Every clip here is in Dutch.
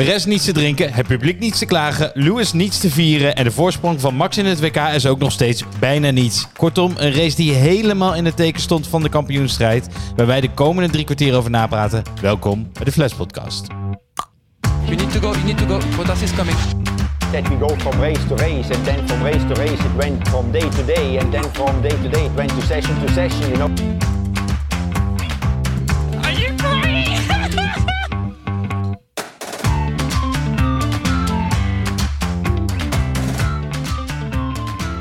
Perez niets te drinken, het publiek niets te klagen, Lewis niets te vieren en de voorsprong van Max in het WK is ook nog steeds bijna niets. Kortom, een race die helemaal in het teken stond van de kampioenstrijd, waar wij de komende drie kwartier over napraten. Welkom bij de Flash Podcast. You need to go, you need to go. Bottas is coming. that we go from race to race and then from race to race it went from day to day and then from day to day it went to session to session you know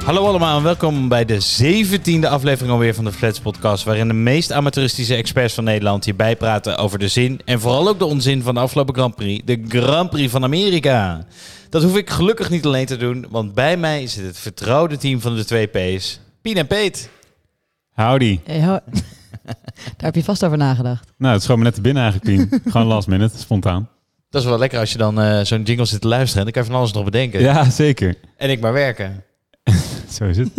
Hallo allemaal en welkom bij de zeventiende aflevering alweer van de Flats Podcast, waarin de meest amateuristische experts van Nederland hier bijpraten over de zin en vooral ook de onzin van de afgelopen Grand Prix, de Grand Prix van Amerika. Dat hoef ik gelukkig niet alleen te doen, want bij mij zit het vertrouwde team van de twee P's, Pien en Peet. Howdy. Hey, ho- Daar heb je vast over nagedacht. Nou, het schoot me net te binnen eigenlijk, Pien. Gewoon last minute, spontaan. Dat is wel lekker als je dan eh, zo'n jingle zit te luisteren en dan kan je van alles nog bedenken. Ja, zeker. En ik maar werken. Zo is het.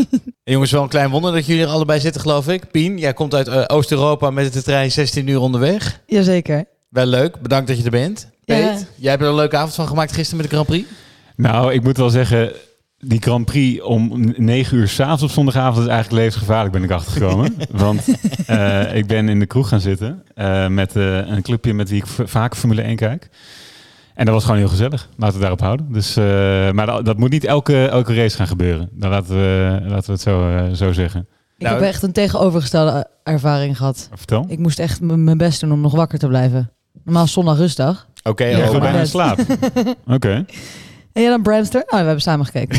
En jongens, wel een klein wonder dat jullie er allebei zitten, geloof ik. Pien, jij komt uit eh, Oost-Europa met de trein 16 uur onderweg. Jazeker. Wel leuk, bedankt dat je er bent. Ja. Peet, jij hebt er een leuke avond van gemaakt gisteren met de Grand Prix. Nou, ik moet wel zeggen, die Grand Prix om 9 uur s'avonds op zondagavond is eigenlijk levensgevaarlijk, ben ik achtergekomen. Want eh, ik ben in de kroeg gaan zitten eh, met eh, een clubje met wie ik vaak Formule 1 kijk. En dat was gewoon heel gezellig. Laten we het daarop houden. Dus, eh, maar dat, dat moet niet elke, elke race gaan gebeuren. Dan laten we, laten we het zo, eh, zo zeggen. Ik Nou, heb echt een tegenovergestelde ervaring gehad. Vertel. Ik moest echt mijn best doen om nog wakker te blijven. Normaal is zondag rustdag. Oké, Ja, oh, maar bijna slaap. Oké. En jij dan Bramster? Oh, we hebben samen gekeken.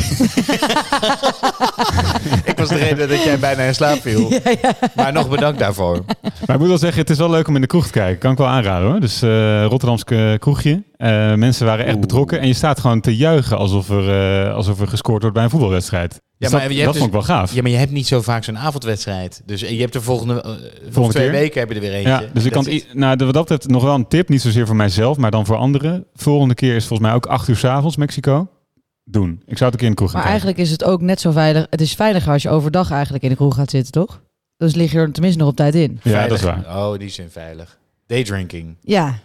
ik was de reden dat jij bijna in slaap viel. ja, ja. Maar nog bedankt daarvoor. Maar ik moet wel zeggen, het is wel leuk om in de kroeg te kijken. Kan ik wel aanraden hoor. Dus eh Rotterdamse eh, kroegje. Eh, mensen waren echt Oeh. betrokken. En je staat gewoon te juichen alsof er, eh, alsof er gescoord wordt bij een voetbalwedstrijd. Dus maar dat je dat hebt vond ik wel gaaf. Ja, maar je hebt niet zo vaak zo'n avondwedstrijd. Dus je hebt de volgende, eh, Volgende twee keer? weken heb je er weer eentje. Ja, dus ik kan, Dat nou, de- wat dat betreft nog wel een tip. Niet zozeer voor mijzelf, maar dan voor anderen. Volgende keer is volgens mij ook 8 uur 's avonds Mexico. Doen. Ik zou het een keer in de kroeg gaan Maar kijken. eigenlijk is het ook net zo veilig. Het is veiliger als je overdag eigenlijk in de kroeg gaat zitten, toch? Dus lig je er tenminste nog op tijd in. Ja, veilig. dat is waar. Oh, die zijn veilig. Daydrinking. Ja,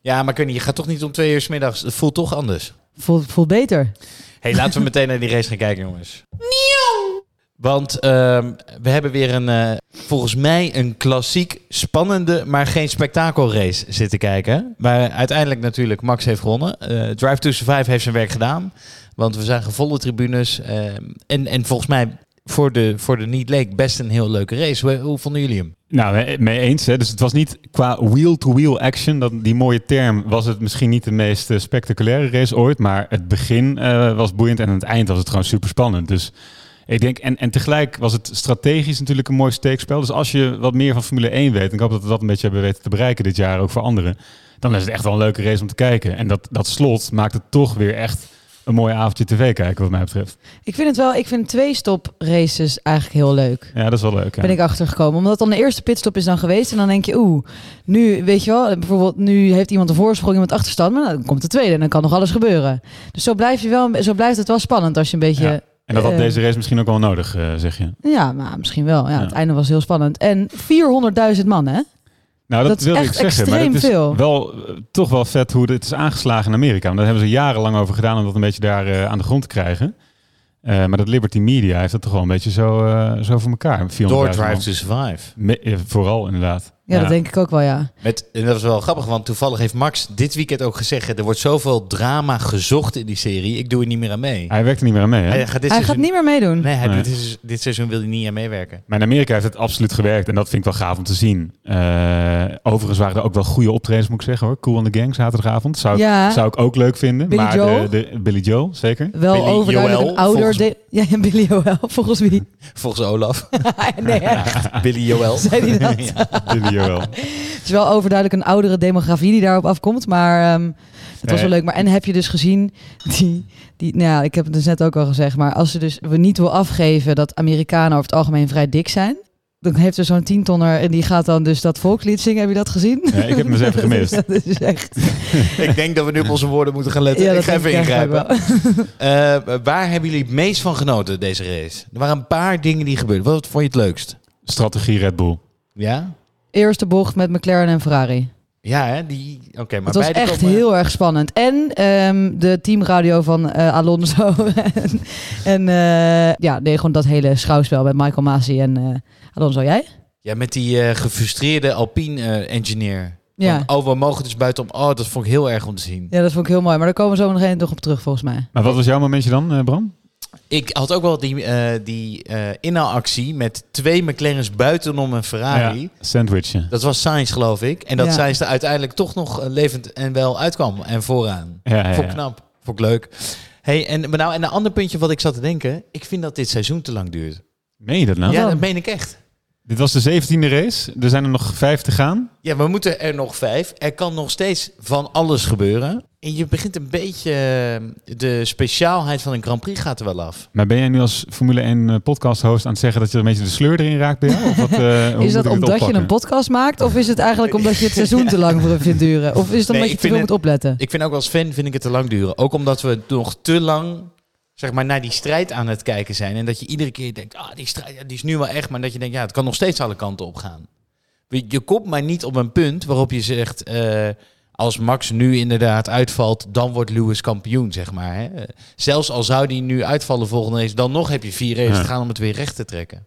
Ja, maar kun je, je gaat toch niet om twee uur 's middags. Het voelt toch anders. voelt, voelt beter. Hey, laten we meteen naar die race gaan kijken, jongens. Want ehm, we hebben weer een, eh, volgens mij, een klassiek spannende, maar geen spektakelrace zitten kijken. Waar uiteindelijk natuurlijk Max heeft gewonnen. Eh, Drive to Survive heeft zijn werk gedaan. Want we zagen volle tribunes. ehm, en, en volgens mij voor de, voor de Niet Leek best een heel leuke race. Hoe, vonden jullie hem? Nou, mee- mee eens. Hè. Dus het was niet qua wheel-to-wheel action. Dat, die mooie term was het misschien niet de meest eh, spectaculaire race ooit. Maar het begin eh, was boeiend en aan het eind was het gewoon super spannend. Dus ik denk, en, en tegelijk was het strategisch natuurlijk een mooi steekspel. Dus als je wat meer van Formule 1 weet, en ik hoop dat we dat een beetje hebben weten te bereiken dit jaar, ook voor anderen, dan is het echt wel een leuke race om te kijken. En dat, dat slot maakt het toch weer echt een mooi avondje tv kijken, wat mij betreft. Ik vind het wel, ik vind twee stop races eigenlijk heel leuk. Ja, dat is wel leuk. Ja. ben ik achtergekomen. Omdat dan de eerste pitstop is dan geweest. En dan denk je, oeh, nu weet je wel, bijvoorbeeld nu heeft iemand een voorsprong, iemand achterstand. Maar dan komt de tweede en dan kan nog alles gebeuren. Dus zo, blijf je wel, zo blijft het wel spannend als je een beetje... Ja. En dat had eh, deze race misschien ook wel nodig, eh, zeg je. Ja, maar misschien wel. Ja, Ja. Het einde was heel spannend. En 400.000 man, hè? Nou, dat, Dat is wilde echt ik zeggen. Maar het is veel. wel eh, toch wel vet hoe het is aangeslagen in Amerika. Want daar hebben ze jarenlang over gedaan om dat een beetje daar eh, aan de grond te krijgen. Eh, maar dat Liberty Media heeft dat toch wel een beetje zo, zo voor elkaar. 400.000 Door. Drive to Survive. Me- vooral inderdaad. Ja, dat denk ik ook wel, ja. Met, en dat was wel grappig, want toevallig heeft Max dit weekend ook gezegd... er wordt zoveel drama gezocht in die serie, ik doe er niet meer aan mee. Hij werkt er niet meer aan mee. Hè? Hij gaat dit Hij seizoen, gaat niet meer meedoen. Nee, hij, Nee. Dit, is, dit seizoen wil hij niet aan meewerken. Maar in Amerika heeft het absoluut gewerkt. En dat vind ik wel gaaf om te zien. Eh, overigens waren er ook wel goede optredens, moet ik zeggen hoor. Cool in the Gang zaterdagavond. Zou, ik- Ja. zou ik ook leuk vinden. Billy maar Joel? De, de, Billy Joel, zeker. Wel Billy overduidelijk Joel, een ouder... volgens- de- Ja, ja, Billy Joel. Volgens wie? Volgens Olaf. nee, echt. Billy Joel. Zei hij dat? Ja. Billy Het is wel overduidelijk een oudere demografie die daarop afkomt. Maar ehm, het was Nee. wel leuk. Maar en heb je dus gezien, die, die, nou ja, ik heb het dus net ook al gezegd. Maar als ze dus we niet wil afgeven dat Amerikanen over het algemeen vrij dik zijn. Dan heeft er zo'n tientonner en die gaat dan dus dat volkslied zingen. Heb je dat gezien? Ja, ik heb hem eens even gemist. dat is echt... ik denk dat we nu op onze woorden moeten gaan letten. Ja, ik dat ga even ingrijpen. Eh, waar hebben jullie het meest van genoten deze race? Er waren een paar dingen die gebeurden. Wat vond je het leukst? Strategie Red Bull. Ja? Eerste bocht met McLaren en Ferrari. Ja, hè? Die... Oké, maar het was beide echt komen- heel erg spannend. En ehm, de teamradio van eh, Alonso. en en eh, ja, nee, gewoon dat hele schouwspel met Michael Masi en eh, Alonso. Jij? Ja, met die eh, gefrustreerde Alpine-engineer. Ja. oh, we mogen dus buitenom. Oh, dat vond ik heel erg om te zien. ja, dat vond ik heel mooi. Maar daar komen we zo nog even nog op terug, volgens mij. Maar wat was jouw momentje dan, eh, Bram? Ik had ook wel die, eh die eh inhaalactie met twee McLaren's buitenom een Ferrari. Ja, sandwichje. Dat was Sainz, geloof ik. En dat Ja. Sainz er uiteindelijk toch nog eh, levend en wel uitkwam. En vooraan. Ja, ja, Vond ik knap. Vond ik leuk. Hey, en, maar nou, en een ander puntje wat ik zat te denken. Ik vind dat dit seizoen te lang duurt. Meen je dat nou? ja, dan? dat meen ik echt. Dit was de zeventiende race. Er zijn er nog vijf te gaan. Ja, we moeten er nog vijf. Er kan nog steeds van alles gebeuren. En je begint een beetje... eh, De speciaalheid van een Grand Prix gaat er wel af. Maar ben jij nu als Formule 1 eh, podcast host aan het zeggen dat je een beetje de sleur erin raakt bij jou? Of wat, eh, is dat omdat je een podcast maakt? Of is het eigenlijk omdat je het seizoen te lang voor vindt duren? Of is het Nee, omdat je te veel moet opletten? Ik vind ook als fan vind ik het te lang duren. Ook omdat we nog te lang zeg maar, naar die strijd aan het kijken zijn. En dat je iedere keer denkt, ah, die strijd die is nu wel echt. Maar dat je denkt, ja, het kan nog steeds alle kanten op gaan. Je- komt maar niet op een punt waarop je zegt... eh, als Max nu inderdaad uitvalt, dan wordt Lewis kampioen, zeg maar. Hè? Zelfs al zou die nu uitvallen volgende race... dan nog heb je vier races Ja. te gaan om het weer recht te trekken.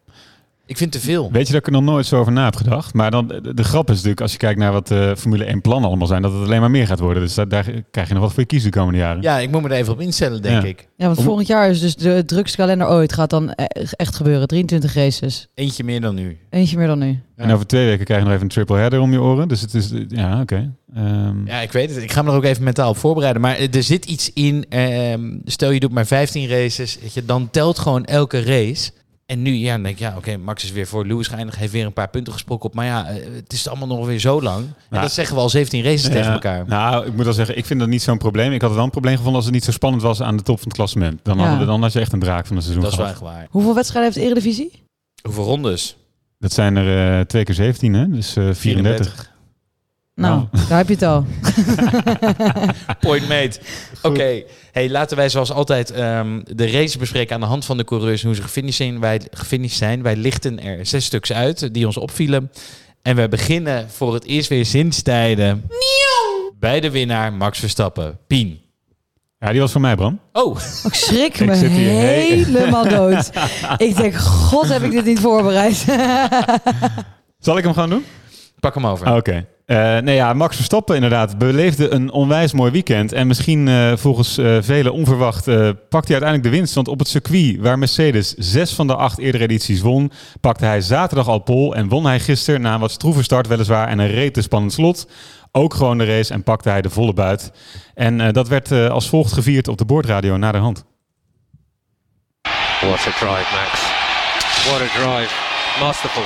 Ik vind te veel. Weet je dat ik er nog nooit zo over na heb gedacht? Maar dan, de, de grap is natuurlijk, als je kijkt naar wat de Formule 1 plannen allemaal zijn, dat het alleen maar meer gaat worden. Dus daar, daar krijg je nog wat voor je kiezen de komende jaren. Ja, ik moet me er even op instellen, denk Ja. ik. Ja, want Om- volgend jaar is dus de drukste kalender ooit. Gaat dan e- echt gebeuren. 23 races. Eentje meer dan nu. Eentje meer dan nu. En over twee weken krijg je nog even een triple header om je oren. Dus het is, ja, oké. Ehm, Ja, ik weet het. Ik ga me er ook even mentaal op voorbereiden. Maar er zit iets in. ehm, stel je doet maar 15 races. Weet je, dan telt gewoon elke race. En nu, ja, dan denk ik, ja, oké, Max is weer voor Lewis geëindigd. Heeft weer een paar punten gesproken op. Maar ja, eh, het is allemaal nog weer zo lang. En Ja. dat zeggen we al 17 races tegen elkaar. Nou, ik moet wel zeggen, ik vind dat niet zo'n probleem. Ik had het wel een probleem gevonden als het niet zo spannend was aan de top van het klassement. Dan, Ja. hadden we, dan had je echt een draak van het seizoen dat is wel waar. Hoeveel wedstrijden heeft de Eredivisie? Hoeveel rondes? Dat zijn er eh, twee keer 17, hè? Dus eh 34. Nou, daar heb je het al. Point mate. Oké, hey, laten wij zoals altijd ehm, de race bespreken aan de hand van de coureurs en hoe ze gefinished zijn. Wij, gefinished zijn. Wij lichten er zes stuks uit die ons opvielen. En we beginnen voor het eerst weer sinds tijden bij de winnaar Max Verstappen. Pien. Ja, die was van mij, Bram. Oh, Ik schrik Ik me zit hier he- helemaal dood. ik denk, god heb ik dit niet voorbereid. Zal ik hem gewoon doen? pak hem over. Ah, Oké. Nee, ja, Max Verstappen inderdaad beleefde een onwijs mooi weekend. En misschien eh, volgens eh, velen onverwacht pakt hij uiteindelijk de winst. Want op het circuit waar Mercedes zes van de acht eerdere edities won... pakte hij zaterdag al pol en won hij gisteren na een wat stroeve start weliswaar... en een rete spannend slot. Ook gewoon de race en pakte hij de volle buit. En dat werd als volgt gevierd op de boordradio na de hand. What a drive, Max. What a drive. Masterful.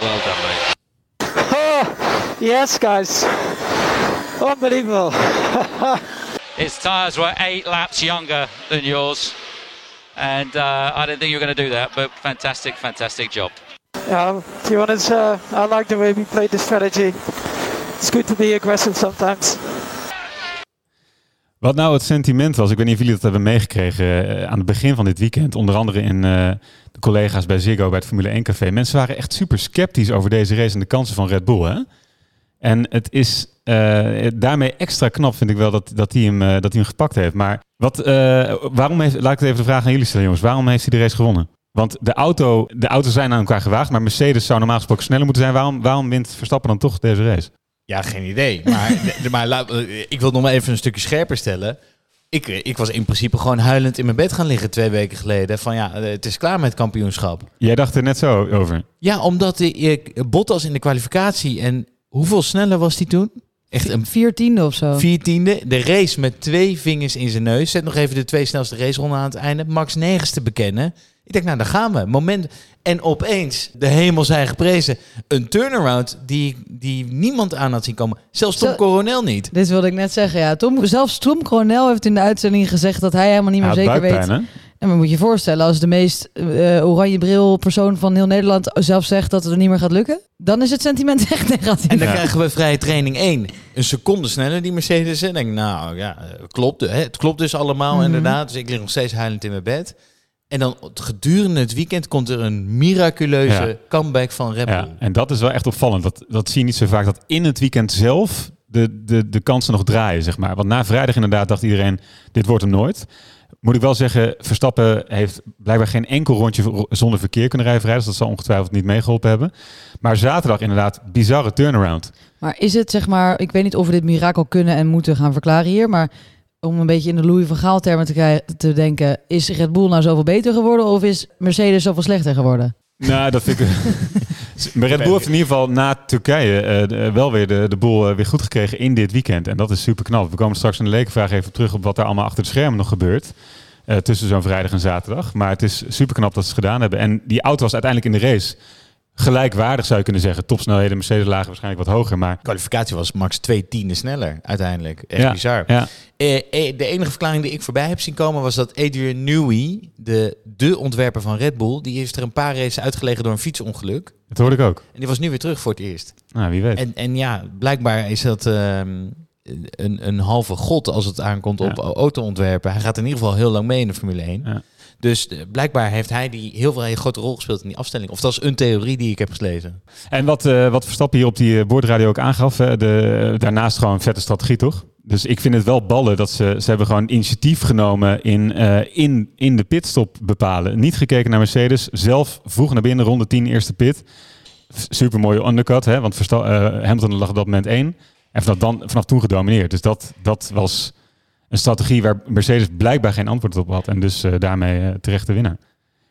Well done, mate. Yes, guys. Unbelievable. His tyres were eight laps younger than yours. And uh, I didn't think you were going to do that, but fantastic, fantastic job. Yeah, to be honest, uh, I like the way we played the strategy. It's good to be aggressive sometimes. Wat nou het sentiment was, ik weet niet of jullie dat hebben meegekregen eh, aan het begin van dit weekend. Onder andere in eh, de collega's bij Ziggo bij het Formule 1 Café. Mensen waren echt super sceptisch over deze race en de kansen van Red Bull. Hè? En het is eh, daarmee extra knap, vind ik wel, dat, dat, hij, hem, eh, dat hij hem gepakt heeft. Maar wat, eh, waarom heeft, laat ik het even de vraag aan jullie stellen, jongens. Waarom heeft hij de race gewonnen? Want de, auto, de auto's zijn aan elkaar gewaagd, maar Mercedes zou normaal gesproken sneller moeten zijn. Waarom, waarom wint Verstappen dan toch deze race? Ja, geen idee. Maar, de- maar laat- ik wil nog maar even een stukje scherper stellen. Ik, ik was in principe gewoon huilend in mijn bed gaan liggen twee weken geleden. Van ja, het is klaar met het kampioenschap. Jij dacht er net zo over. Ja, omdat ik Bottas in de kwalificatie en hoeveel sneller was hij toen? Echt een Viertiende of zo. viertiende. De race met twee vingers in zijn neus. Zet nog even de twee snelste raceronden aan het einde. Max nergens te bekennen. Ik denk, nou, daar gaan we. Moment. En opeens, de hemel zijn geprezen. Een turnaround die, die niemand aan had zien komen. Zelfs Tom Zo- Coronel niet. Dit wilde ik net zeggen, ja. Tom, zelfs Tom Coronel heeft in de uitzending gezegd dat hij helemaal niet meer Hij had zeker weet. hè? En maar moet je je voorstellen, als de meest eh, oranje bril persoon van heel Nederland zelf zegt dat het er niet meer gaat lukken, dan is het sentiment echt negatief. En dan Ja. krijgen we vrije training 1. Een seconde sneller, die Mercedes. En denk ik, nou ja, eh, klopt. Hè? Het klopt dus allemaal Mhm. inderdaad. Dus ik lig nog steeds huilend in mijn bed. En dan gedurende het weekend komt er een miraculeuze Ja. comeback van Red Bull. Ja, en dat is wel echt opvallend. Dat, dat zie je niet zo vaak. Dat in het weekend zelf de, de, de kansen nog draaien, zeg maar. Want na vrijdag inderdaad dacht iedereen, dit wordt hem nooit. Moet ik wel zeggen, Verstappen heeft blijkbaar geen enkel rondje ro- zonder verkeer kunnen rijden. Dus dat zal ongetwijfeld niet meegeholpen hebben. Maar zaterdag inderdaad, bizarre turnaround. Maar is het zeg maar, ik weet niet of we dit mirakel kunnen en moeten gaan verklaren hier, maar om een beetje in de Louis van Gaal termen te, krij- te denken, is Red Bull nou zoveel beter geworden of is Mercedes zoveel slechter geworden? Nou, dat vind ik... Maar Red Bull heeft in ieder geval na Turkije eh, de- wel weer de, de boel eh, weer goed gekregen in dit weekend. En dat is super knap. We komen straks in de lekenvraag even terug op wat er allemaal achter de schermen nog gebeurt. Eh, tussen zo'n vrijdag en zaterdag. Maar het is super knap dat ze het gedaan hebben. En die auto was uiteindelijk in de race gelijkwaardig, zou je kunnen zeggen. Topsnelheden, Mercedes lagen waarschijnlijk wat hoger. Maar kwalificatie was max twee tienden sneller uiteindelijk. Echt Ja, bizar. ja. Eh, eh, de enige verklaring die ik voorbij heb zien komen was dat Adrian Newey, de, de ontwerper van Red Bull, die heeft er een paar races uitgelegen door een fietsongeluk. dat hoorde ik ook. En die was nu weer terug voor het eerst. Nou, wie weet. En, en ja, blijkbaar is dat ehm, een, een halve god als het aankomt op Ja. auto-ontwerpen. Hij gaat in ieder geval heel lang mee in de Formule 1. Ja. Dus eh, blijkbaar heeft hij die heel veel een grote rol gespeeld in die afstelling. Of dat is een theorie die ik heb gelezen. En wat, eh, wat Verstappen hier op die eh, boordradio ook aangaf, hè, de, daarnaast gewoon een vette strategie, toch? Dus ik vind het wel ballen dat ze, ze hebben gewoon initiatief genomen in, in, in de pitstop bepalen. Niet gekeken naar Mercedes, zelf vroeg naar binnen, ronde 10, eerste pit. Super mooie undercut, hè, want Versta Hamilton lag op dat moment één. En vanaf, dan, vanaf toen gedomineerd. Dus dat, dat was een strategie waar Mercedes blijkbaar geen antwoord op had. En dus eh, daarmee eh, terecht de winnaar.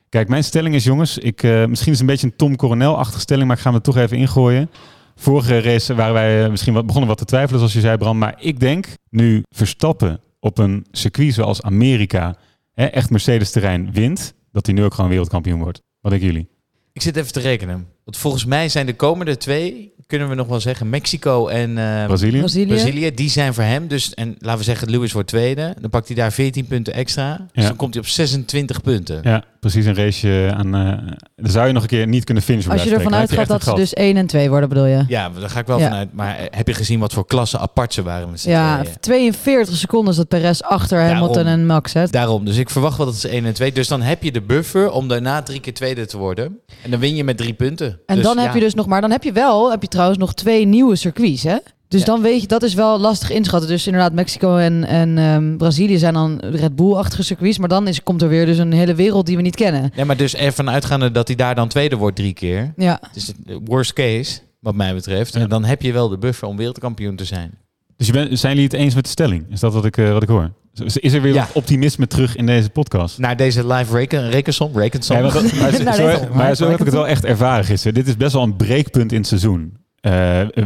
Kijk, mijn stelling is, jongens, ik, eh, misschien is het een beetje een Tom Coronel-achtige stelling, maar ik ga hem er toch even ingooien. Vorige race waren wij misschien wat, begonnen wat te twijfelen, zoals je zei, Bram. Maar ik denk, nu Verstappen op een circuit zoals Amerika, hè, echt Mercedes-terrein, wint, dat hij nu ook gewoon wereldkampioen wordt. Wat denken jullie? Ik zit even te rekenen. Want volgens mij zijn de komende twee, kunnen we nog wel zeggen, Mexico en eh, Brazilië? Brazilië? Brazilië, die zijn voor hem. Dus, en laten we zeggen, Lewis wordt tweede. Dan pakt hij daar 14 punten extra. Dus Ja. dan komt hij op 26 punten. Ja, precies een raceje aan... eh dan zou je nog een keer niet kunnen finishen. Als je ervan uitgaat dat ze dus 1 en 2 worden, bedoel je? Ja, daar ga ik wel Ja. vanuit. Maar eh, heb je gezien wat voor klassen apart ze waren met Ja, tweeën? 42 seconden is dat Perez achter Hamilton Daarom. en Max. Hè? Daarom. Dus ik verwacht wel dat ze 1 en 2. Dus dan heb je de buffer om daarna drie keer tweede te worden. En dan win je met drie punten. En Dus dan heb je dus nog maar, dan heb je wel, heb je trouwens nog twee nieuwe circuits, hè? Dus Ja. dan weet je, dat is wel lastig inschatten. Dus inderdaad, Mexico en, en ehm, Brazilië zijn dan Red Bull-achtige circuits. Maar dan is, komt er weer dus een hele wereld die we niet kennen. Ja, maar dus ervan uitgaande dat hij daar dan tweede wordt drie keer. Ja, het worst case, wat mij betreft. Ja. En dan heb je wel de buffer om wereldkampioen te zijn. Dus je bent, zijn jullie het eens met de stelling? Is dat wat ik, eh, wat ik hoor? Is er weer Ja. wat optimisme terug in deze podcast? Naar deze live reken, rekensom, rekensom. Ja, maar, dat- maar, maar zo heb ik het wel echt ervaren gisteren. Dit is best wel een breekpunt in het seizoen. Eh,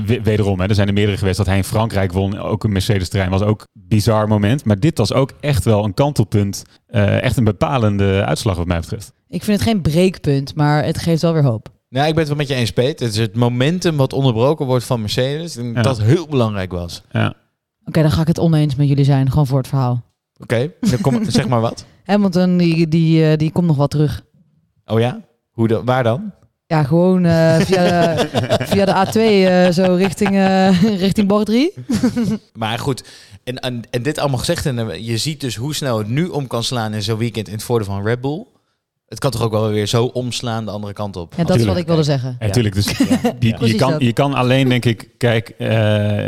we- wederom, hè, er zijn er meerdere geweest dat hij in Frankrijk won. Ook een Mercedes-terrein was ook een bizar moment. Maar dit was ook echt wel een kantelpunt. Eh, echt een bepalende uitslag wat mij betreft. ik vind het geen breekpunt, maar het geeft wel weer hoop. Nou, ik ben het wel met je eens, Peet. Het is het momentum wat onderbroken wordt van Mercedes. Ja. dat heel belangrijk was. Ja. Oké, dan ga ik het oneens met jullie zijn, gewoon voor het verhaal. Oké, dan kom, zeg maar wat. Hamilton, die, die, eh, die komt nog wel terug. Oh ja? Hoe dan? Waar dan? Ja, gewoon eh, via, de, via de A2 eh, zo richting, eh, richting bocht 3. Maar goed, en, en, en dit allemaal gezegd. En je ziet dus hoe snel het nu om kan slaan in zo'n weekend in het voordeel van Red Bull. Het kan toch ook wel weer zo omslaan de andere kant op. Ja, dat is wat ik wilde zeggen. Ja, tuurlijk. Dus je, kan, je kan alleen, denk ik, kijk, eh,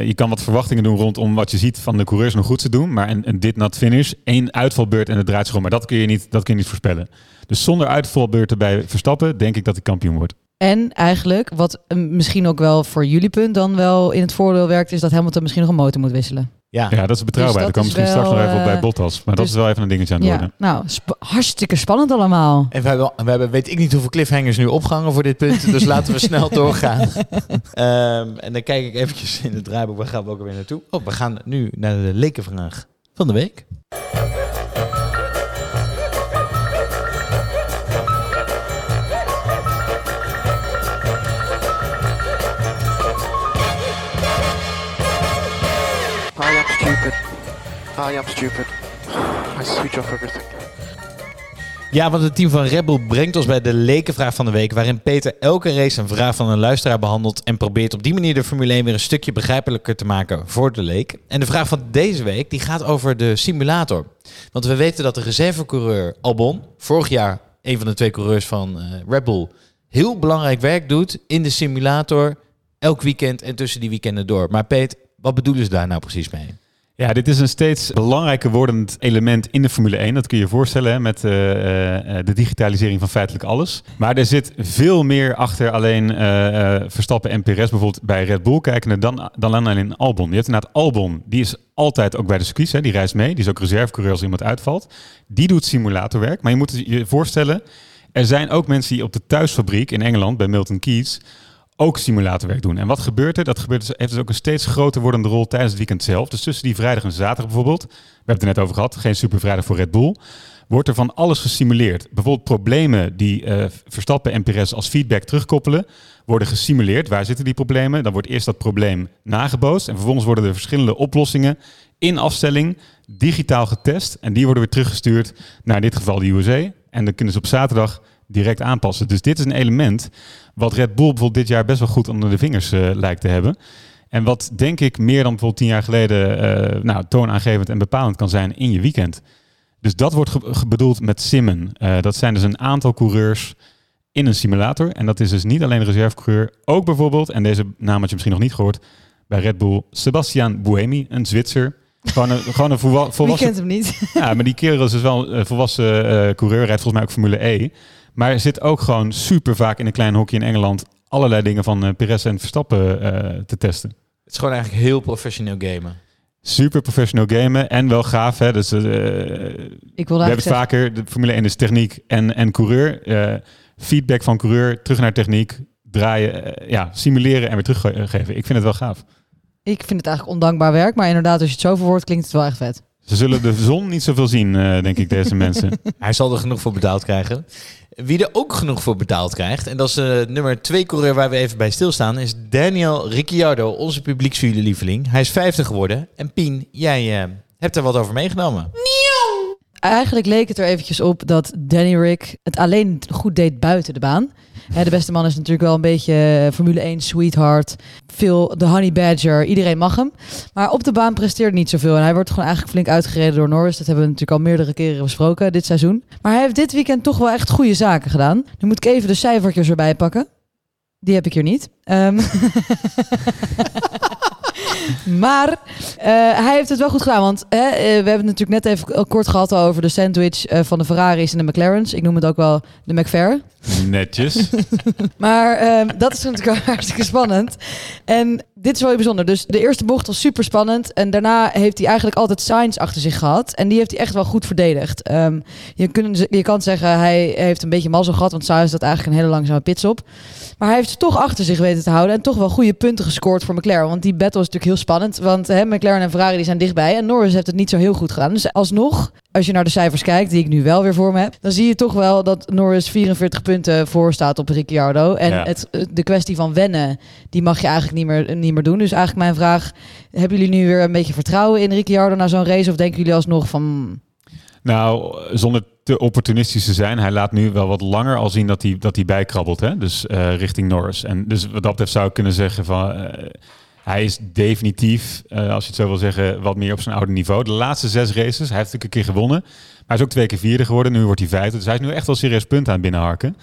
je kan wat verwachtingen doen rondom wat je ziet van de coureurs nog goed te doen. Maar een, een dit not finish, één uitvalbeurt en het draait zich om. Maar dat kun je niet, dat kun je niet voorspellen. Dus zonder uitvalbeurten bij Verstappen, denk ik dat hij kampioen wordt. En eigenlijk, wat eh, misschien ook wel voor jullie punt dan wel in het voordeel werkt, is dat Hamilton misschien nog een motor moet wisselen. Ja, Ja, dat is betrouwbaar. Dus dat is misschien straks nog even op bij eh, Bottas. Maar dat dus- is wel even een dingetje aan het Ja, worden. nou, sp- hartstikke spannend allemaal. En we hebben, we hebben weet ik niet hoeveel cliffhangers nu opgehangen voor dit punt. Dus laten we snel doorgaan. Ehm, en dan kijk ik eventjes in het draaiboek. Waar gaan we ook alweer naartoe? Oh, we gaan nu naar de lekenvraag van de week. I am stupid. I switch off everything. Ja, want het team van Red Bull brengt ons bij de lekenvraag van de week, waarin Peter elke race een vraag van een luisteraar behandelt en probeert op die manier de Formule 1 weer een stukje begrijpelijker te maken voor de leek. En de vraag van deze week die gaat over de simulator. Want we weten dat de reservecoureur Albon, vorig jaar een van de twee coureurs van Red Bull, heel belangrijk werk doet in de simulator, elk weekend en tussen die weekenden door. Maar Peet, wat bedoelen ze daar nou precies mee? Ja, dit is een steeds belangrijker wordend element in de Formule 1. Dat kun je je voorstellen met eh, eh, de digitalisering van feitelijk alles. Maar er zit veel meer achter alleen eh, eh, Verstappen en Perez bijvoorbeeld bij Red Bull kijken dan, dan alleen Albon. Je hebt inderdaad Albon, die is altijd ook bij de circuits, hè, die reist mee. Die is ook reservecoureur als iemand uitvalt. Die doet simulatorwerk. Maar je moet je voorstellen, er zijn ook mensen die op de thuisfabriek in Engeland bij Milton Keynes ook simulatorwerk doen. En wat gebeurt er? Dat gebeurt dus, heeft dus ook een steeds groter wordende rol tijdens het weekend zelf. Dus tussen die vrijdag en zaterdag bijvoorbeeld, we hebben het er net over gehad, geen supervrijdag voor Red Bull, wordt er van alles gesimuleerd. Bijvoorbeeld problemen die eh, Verstappen en als feedback terugkoppelen, worden gesimuleerd. Waar zitten die problemen? Dan wordt eerst dat probleem nagebootst en vervolgens worden er verschillende oplossingen in afstelling digitaal getest en die worden weer teruggestuurd naar in dit geval de USA. En dan kunnen ze op zaterdag direct aanpassen. Dus dit is een element wat Red Bull bijvoorbeeld dit jaar best wel goed onder de vingers eh, lijkt te hebben. En wat denk ik meer dan bijvoorbeeld tien jaar geleden eh, nou, toonaangevend en bepalend kan zijn in je weekend. Dus dat wordt bedoeld met simmen. Eh, dat zijn dus een aantal coureurs in een simulator. En dat is dus niet alleen de reservecoureur, ook bijvoorbeeld, en deze naam had je misschien nog niet gehoord, bij Red Bull, Sebastian Buemi, een Zwitser. Gewoon een, gewoon een volwa- Wie volwassen kent hem niet? ja, maar die kerel is dus wel een volwassen eh, coureur, rijdt volgens mij ook Formule E. Maar zit ook gewoon super vaak in een klein hokje in Engeland allerlei dingen van eh, Perez en Verstappen eh, te testen. Het is gewoon eigenlijk heel professioneel gamen. Super professioneel gamen en wel gaaf. Hè? Dus, eh, Ik wilde we hebben het zeggen, vaker, de Formule 1 is techniek en, en coureur. Eh, feedback van coureur, terug naar techniek, draaien, ja, simuleren en weer teruggeven. Ik vind het wel gaaf. ik vind het eigenlijk ondankbaar werk, maar inderdaad, als je het zo verwoordt, klinkt het wel echt vet. Ze zullen de zon niet zoveel zien, eh, denk ik, deze mensen. Hij zal er genoeg voor betaald krijgen. Wie er ook genoeg voor betaald krijgt, en dat is de nummer twee coureur waar we even bij stilstaan, is Daniel Ricciardo, onze publieksviewerlieveling. Hij is 50 geworden. En Pien, jij eh, hebt er wat over meegenomen. Eigenlijk leek het er eventjes op dat Danny Rick het alleen goed deed buiten de baan. De beste man is natuurlijk wel een beetje eh, Formule 1 sweetheart. Veel de honey badger. Iedereen mag hem. Maar op de baan presteert niet zoveel. En hij wordt gewoon eigenlijk flink uitgereden door Norris. Dat hebben we natuurlijk al meerdere keren besproken dit seizoen. Maar hij heeft dit weekend toch wel echt goede zaken gedaan. Nu moet ik even de cijfertjes erbij pakken. Die heb ik hier niet. Ehm, maar eh, hij heeft het wel goed gedaan. Want hè, eh, we hebben het natuurlijk net even kort gehad over de sandwich eh, van de Ferraris en de McLaren's. Ik noem het ook wel de McFair. Netjes. Maar ehm, dat is natuurlijk wel hartstikke spannend. En dit is wel heel bijzonder. Dus de eerste bocht was super spannend. En daarna heeft hij eigenlijk altijd Sainz achter zich gehad. En die heeft hij echt wel goed verdedigd. Ehm, je, kunt, je kan zeggen, hij heeft een beetje mazzel gehad. Want Sainz had eigenlijk een hele langzame pitstop. Maar hij heeft ze toch achter zich weten te houden. En toch wel goede punten gescoord voor McLaren. Want die battle is natuurlijk heel spannend. Want hè, McLaren en Ferrari die zijn dichtbij. En Norris heeft het niet zo heel goed gedaan. Dus alsnog, als je naar de cijfers kijkt, die ik nu wel weer voor me heb. Dan zie je toch wel dat Norris 44 punten voor staat op Ricciardo. En Ja. het, de kwestie van wennen, die mag je eigenlijk niet meer, niet meer doen. Dus eigenlijk mijn vraag, hebben jullie nu weer een beetje vertrouwen in Ricciardo na zo'n race? Of denken jullie alsnog van... Nou, zonder te opportunistisch te zijn, hij laat nu wel wat langer al zien dat hij, dat hij bijkrabbelt. Hè? Dus eh, richting Norris. En dus wat dat betreft zou ik kunnen zeggen van... eh, hij is definitief, eh, als je het zo wil zeggen, wat meer op zijn oude niveau. De laatste zes races, hij heeft natuurlijk een keer gewonnen. Maar hij is ook twee keer vierde geworden. Nu wordt hij vijfde. Dus hij is nu echt wel serieus punten aan het binnenharken.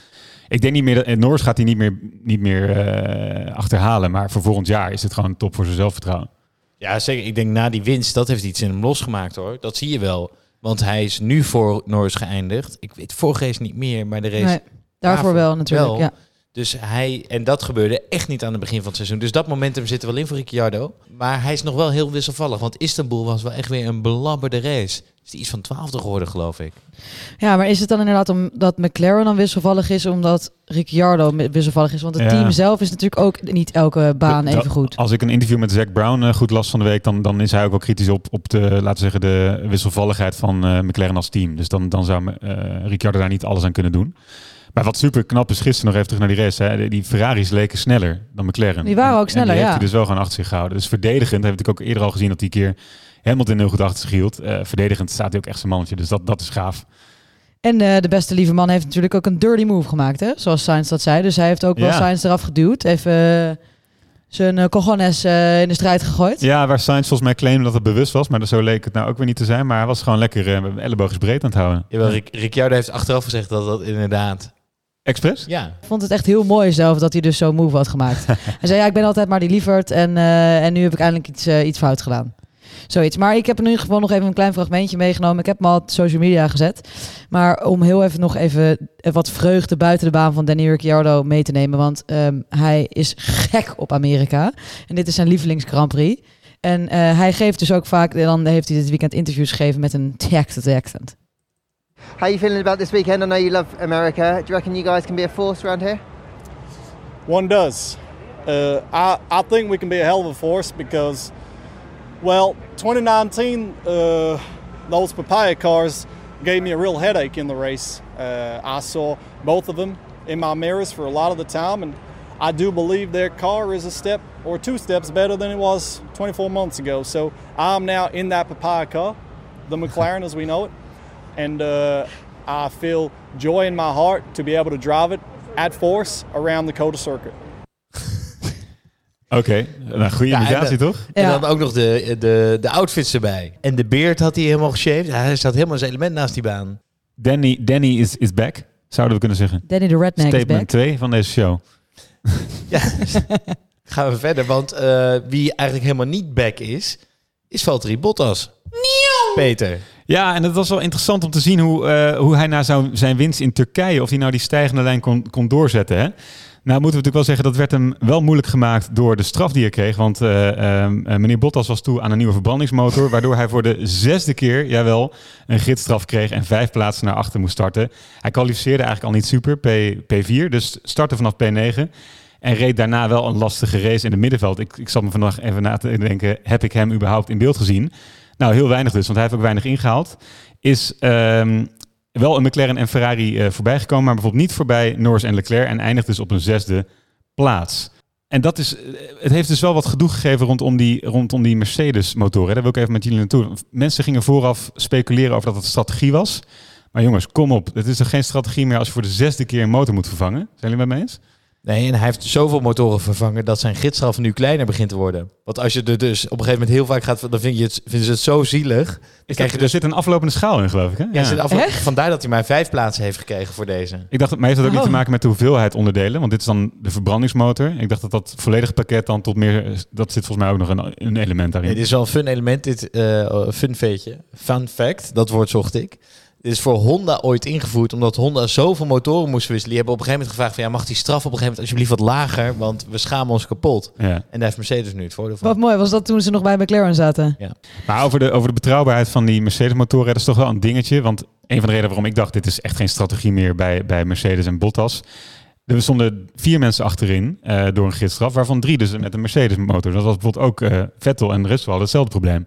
Ik denk niet meer dat Norris gaat hij niet meer, niet meer achterhalen. Maar voor volgend jaar is het gewoon top voor zijn zelfvertrouwen. Ja, zeker. Ik denk na die winst, dat heeft iets in hem losgemaakt hoor. Dat zie je wel. Want hij is nu voor Norris geëindigd. Ik weet vorige race niet meer, maar de race... Nee, daarvoor wel natuurlijk, wel. ja. Dus hij, en dat gebeurde echt niet aan het begin van het seizoen. Dus dat momentum zit er wel in voor Ricciardo. Maar hij is nog wel heel wisselvallig. Want Istanbul was wel echt weer een belabberde race. Is die iets van twaalfde geworden, geloof ik. Ja, maar is het dan inderdaad omdat McLaren dan wisselvallig is, omdat Ricciardo wisselvallig is? Want het Ja. team zelf is natuurlijk ook niet elke baan Dat- even goed. Als ik een interview met Zack Brown eh, goed las van de week, dan, dan is hij ook wel kritisch op, op de, laten we zeggen, de wisselvalligheid van eh, McLaren als team. Dus dan, dan zou eh Ricciardo daar niet alles aan kunnen doen. Maar wat super knap is, gisteren nog even terug naar die race. Hè, die Ferraris leken sneller dan McLaren. Die waren ook sneller, en die heeft ja. hij dus wel gewoon achter zich gehouden. Dus verdedigend, heb ik ook eerder al gezien dat die keer Hamilton heel goed achter zich hield. Eh, verdedigend staat hij ook echt zijn mannetje. Dus dat, dat is gaaf. En eh, de beste lieve man heeft natuurlijk ook een dirty move gemaakt, hè? zoals Sainz dat zei. Dus hij heeft ook wel. Sainz eraf geduwd. Even eh, zijn uh, cojones eh, in de strijd gegooid. Ja, waar Sainz volgens mij claimde dat het bewust was, maar zo leek het nou ook weer niet te zijn. Maar hij was gewoon lekker uh, elleboogjes breed aan het houden. Jawel, Ric Ricciardo heeft achteraf gezegd dat dat inderdaad... Expres? Ja. Ik vond het echt heel mooi zelf dat hij dus zo'n move had gemaakt. hij zei, ja, ik ben altijd maar die lieverd en, eh, en nu heb ik eindelijk iets, iets fout gedaan. Zoiets. Maar ik heb in ieder geval nog even een klein fragmentje meegenomen. Ik heb hem al op social media gezet. Maar om heel even nog even wat vreugde buiten de baan van Danny Ricciardo mee te nemen. Want ehm, hij is gek op Amerika. En dit is zijn lievelings Grand Prix. En eh, hij geeft dus ook vaak, dan heeft hij dit weekend interviews gegeven met een Texas accent. How are you feeling about this weekend? I know you love America. Do you reckon you guys can be a force around here? One does. Uh, I, I think we can be a hell of a force because, well, 2019, uh, those papaya cars gave me a real headache in the race. Uh, I saw both of them in my mirrors for a lot of the time, and I do believe their car is a step or two steps better than it was 24 months ago. So I'm now in that papaya car, the McLaren as we know it, and uh, I feel joy in my heart to be able to drive it at force around the COTA circuit. Oké, okay. nou, goede Ja, imitatie en, toch? En dan ook nog de, de, de outfits erbij. En de beard had hij helemaal geshaved. Hij zat helemaal zijn element naast die baan. Danny, Danny is, is back, zouden we kunnen zeggen. Danny de Redneck is back. Statement 2 van deze show. ja, gaan we verder. Want uh, wie eigenlijk helemaal niet back is, is Valtteri Bottas. Nieuw! Peter. Ja, en het was wel interessant om te zien hoe, uh, hoe hij na zo, zijn winst in Turkije, of hij nou die stijgende lijn kon, kon doorzetten. Hè? Nou moeten we natuurlijk wel zeggen, dat werd hem wel moeilijk gemaakt door de straf die hij kreeg. Want uh, uh, meneer Bottas was toe aan een nieuwe verbrandingsmotor, waardoor hij voor de zesde keer, jawel, een gidsstraf kreeg en vijf plaatsen naar achter moest starten. Hij kwalificeerde eigenlijk al niet super, P, P4, dus startte vanaf P9. En reed daarna wel een lastige race in het middenveld. Ik, ik zat me vandaag even na te denken, heb ik hem überhaupt in beeld gezien? Nou, heel weinig dus, want hij heeft ook weinig ingehaald. Is um, wel een McLaren en Ferrari uh, voorbij gekomen, maar bijvoorbeeld niet voorbij Norris en Leclerc en eindigt dus op een zesde plaats. En dat is, het heeft dus wel wat gedoe gegeven rondom die, rondom die Mercedes-motoren. Daar wil ik even met jullie naartoe. Mensen gingen vooraf speculeren over dat het strategie was. Maar jongens, kom op. Het is toch geen strategie meer als je voor de zesde keer een motor moet vervangen? Zijn jullie met me eens? Nee, en hij heeft zoveel motoren vervangen dat zijn gidsstraf nu kleiner begint te worden. Want als je er dus op een gegeven moment heel vaak gaat, dan vind je het, vinden ze het zo zielig. Is dat, er zit een aflopende schaal in, geloof ik. Hè? Ja, ja. Aflo- vandaar dat hij maar vijf plaatsen heeft gekregen voor deze. Ik dacht, maar heeft dat ook oh. niet te maken met de hoeveelheid onderdelen? Want dit is dan de verbrandingsmotor. Ik dacht dat dat volledige pakket dan tot meer, dat zit volgens mij ook nog een, een element daarin. Nee, dit is wel een fun element, dit uh, fun feitje. Fun fact, dat woord zocht ik. Dit is voor Honda ooit ingevoerd, omdat Honda zoveel motoren moest wisselen. Die hebben op een gegeven moment gevraagd van, ja, mag die straf op een gegeven moment alsjeblieft wat lager, want we schamen ons kapot. Ja. En daar heeft Mercedes nu het voordeel van. Wat mooi, was dat toen ze nog bij McLaren zaten? Ja. Maar over de, over de betrouwbaarheid van die Mercedes-motoren, dat is toch wel een dingetje. Want een van de redenen waarom ik dacht, dit is echt geen strategie meer bij, bij Mercedes en Bottas. Er stonden vier mensen achterin uh, door een gidsstraf, waarvan drie dus met een Mercedes-motor. Dat was bijvoorbeeld ook uh, Vettel en de rest wel hetzelfde probleem.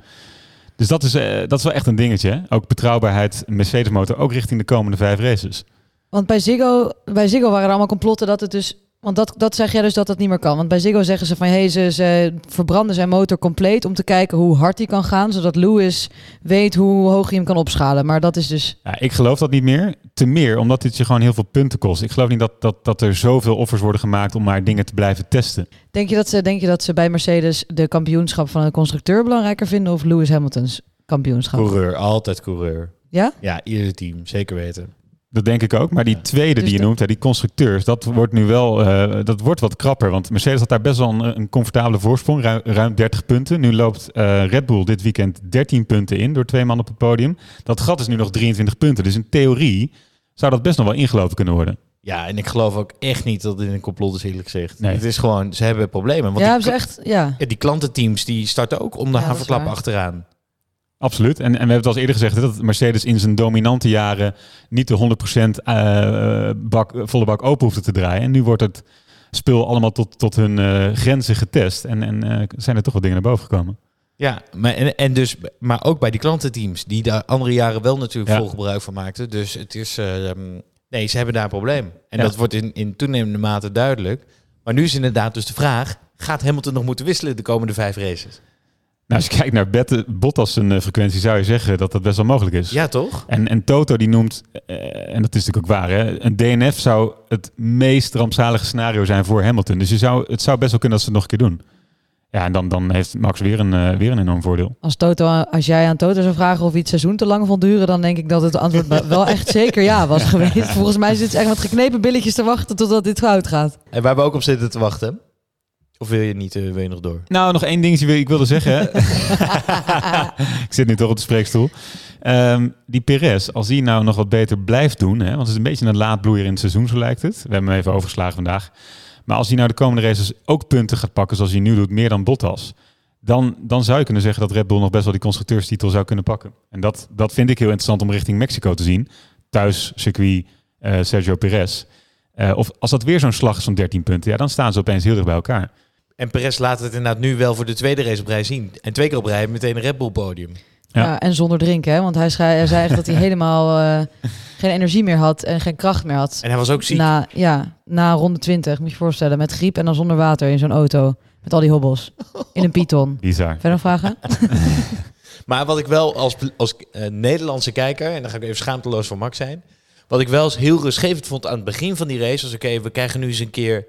Dus dat is, uh, dat is wel echt een dingetje. Hè? Ook betrouwbaarheid Mercedes-motor, ook richting de komende vijf races. Want bij Ziggo, bij Ziggo waren allemaal complotten dat het dus... Want dat, dat zeg jij dus dat dat niet meer kan. Want bij Ziggo zeggen ze van... Hey, ze, ze verbranden zijn motor compleet om te kijken hoe hard hij kan gaan. Zodat Lewis weet hoe hoog hij hem kan opschalen. Maar dat is dus... Ja, ik geloof dat niet meer. Te meer, omdat dit je gewoon heel veel punten kost. Ik geloof niet dat, dat, dat er zoveel offers worden gemaakt om maar dingen te blijven testen. Denk je dat ze, denk je dat ze bij Mercedes de kampioenschap van de constructeur belangrijker vinden... of Lewis Hamilton's kampioenschap? Coureur, altijd coureur. Ja? Ja, ieder team, zeker weten. Dat denk ik ook. Maar die tweede Dus die je de- noemt, hè, die constructeurs, dat wordt nu wel eh, dat wordt wat krapper. Want Mercedes had daar best wel een, een comfortabele voorsprong, ruim, ruim 30 punten. Nu loopt eh, Red Bull dit weekend 13 punten in door twee man op het podium. Dat gat is nu nog 23 punten. Dus in theorie zou dat best nog wel ingelopen kunnen worden. Ja, en ik geloof ook echt niet dat dit een complot is, eerlijk gezegd. Nee. Het is gewoon, ze hebben problemen. Want ja, die, hebben ze echt... Ja. ja, die klantenteams die starten ook om de Ja, haverklap achteraan. Absoluut. En, en we hebben het al eens eerder gezegd hè, dat Mercedes in zijn dominante jaren niet de 100% eh, bak, volle bak open hoefde te draaien. En nu wordt het spul allemaal tot, tot hun eh, grenzen getest. En, en eh, zijn er toch wat dingen naar boven gekomen. Ja, maar, en, en dus, maar ook bij die klantenteams, die daar andere jaren wel natuurlijk Ja. vol gebruik van maakten. Dus het is, eh, ehm, nee, ze hebben daar een probleem. En Ja. dat wordt in, in toenemende mate duidelijk. Maar nu is inderdaad dus de vraag, gaat Hamilton nog moeten wisselen de komende vijf races? Nou, als je kijkt naar Bette- Bottas zijn eh, frequentie, zou je zeggen dat dat best wel mogelijk is. Ja, toch? En, en Toto die noemt, eh, en dat is natuurlijk ook waar, hè, een DNF zou het meest rampzalige scenario zijn voor Hamilton. Dus je zou, het zou best wel kunnen dat ze het nog een keer doen. Ja, en dan, dan heeft Max weer een, eh, weer een enorm voordeel. Als, Toto, als jij aan Toto zou vragen of het seizoen te lang vond duren, dan denk ik dat het antwoord wel echt zeker ja was geweest. Volgens mij zit ze echt met geknepen billetjes te wachten totdat dit fout gaat. En waar we ook op zitten te wachten. Of wil je niet, eh, wil je nog door? Nou, nog één dingetje wil ik wilde zeggen. hè. ik zit nu toch op de spreekstoel. Ehm, die Perez, als hij nou nog wat beter blijft doen, hè, want het is een beetje een laadbloeier in het seizoen, zo lijkt het. We hebben hem even overgeslagen vandaag. Maar als hij nou de komende races ook punten gaat pakken zoals hij nu doet, meer dan Bottas, dan, dan zou je kunnen zeggen dat Red Bull nog best wel die constructeurstitel zou kunnen pakken. En dat, dat vind ik heel interessant om richting Mexico te zien. Thuis circuit eh, Sergio Perez. Eh, of als dat weer zo'n slag is van 13 punten, ja, dan staan ze opeens heel dicht bij elkaar. En Perez laat het inderdaad nu wel voor de tweede race op rij zien. En twee keer op rij meteen een Red Bull podium. Ja. en zonder drinken, hè? want hij, schei- hij zei echt dat hij helemaal eh, geen energie meer had en geen kracht meer had. En hij was ook ziek. Na, ja, na ronde 20, moet je je voorstellen, met griep en dan zonder water in zo'n auto. Met al die hobbels. In een Python. Bizar. Verder nog vragen? Maar wat ik wel als, als eh, Nederlandse kijker, en dan ga ik even schaamteloos voor Max zijn. Wat ik wel eens heel rustgevend vond aan het begin van die race, was oké, we krijgen nu eens een keer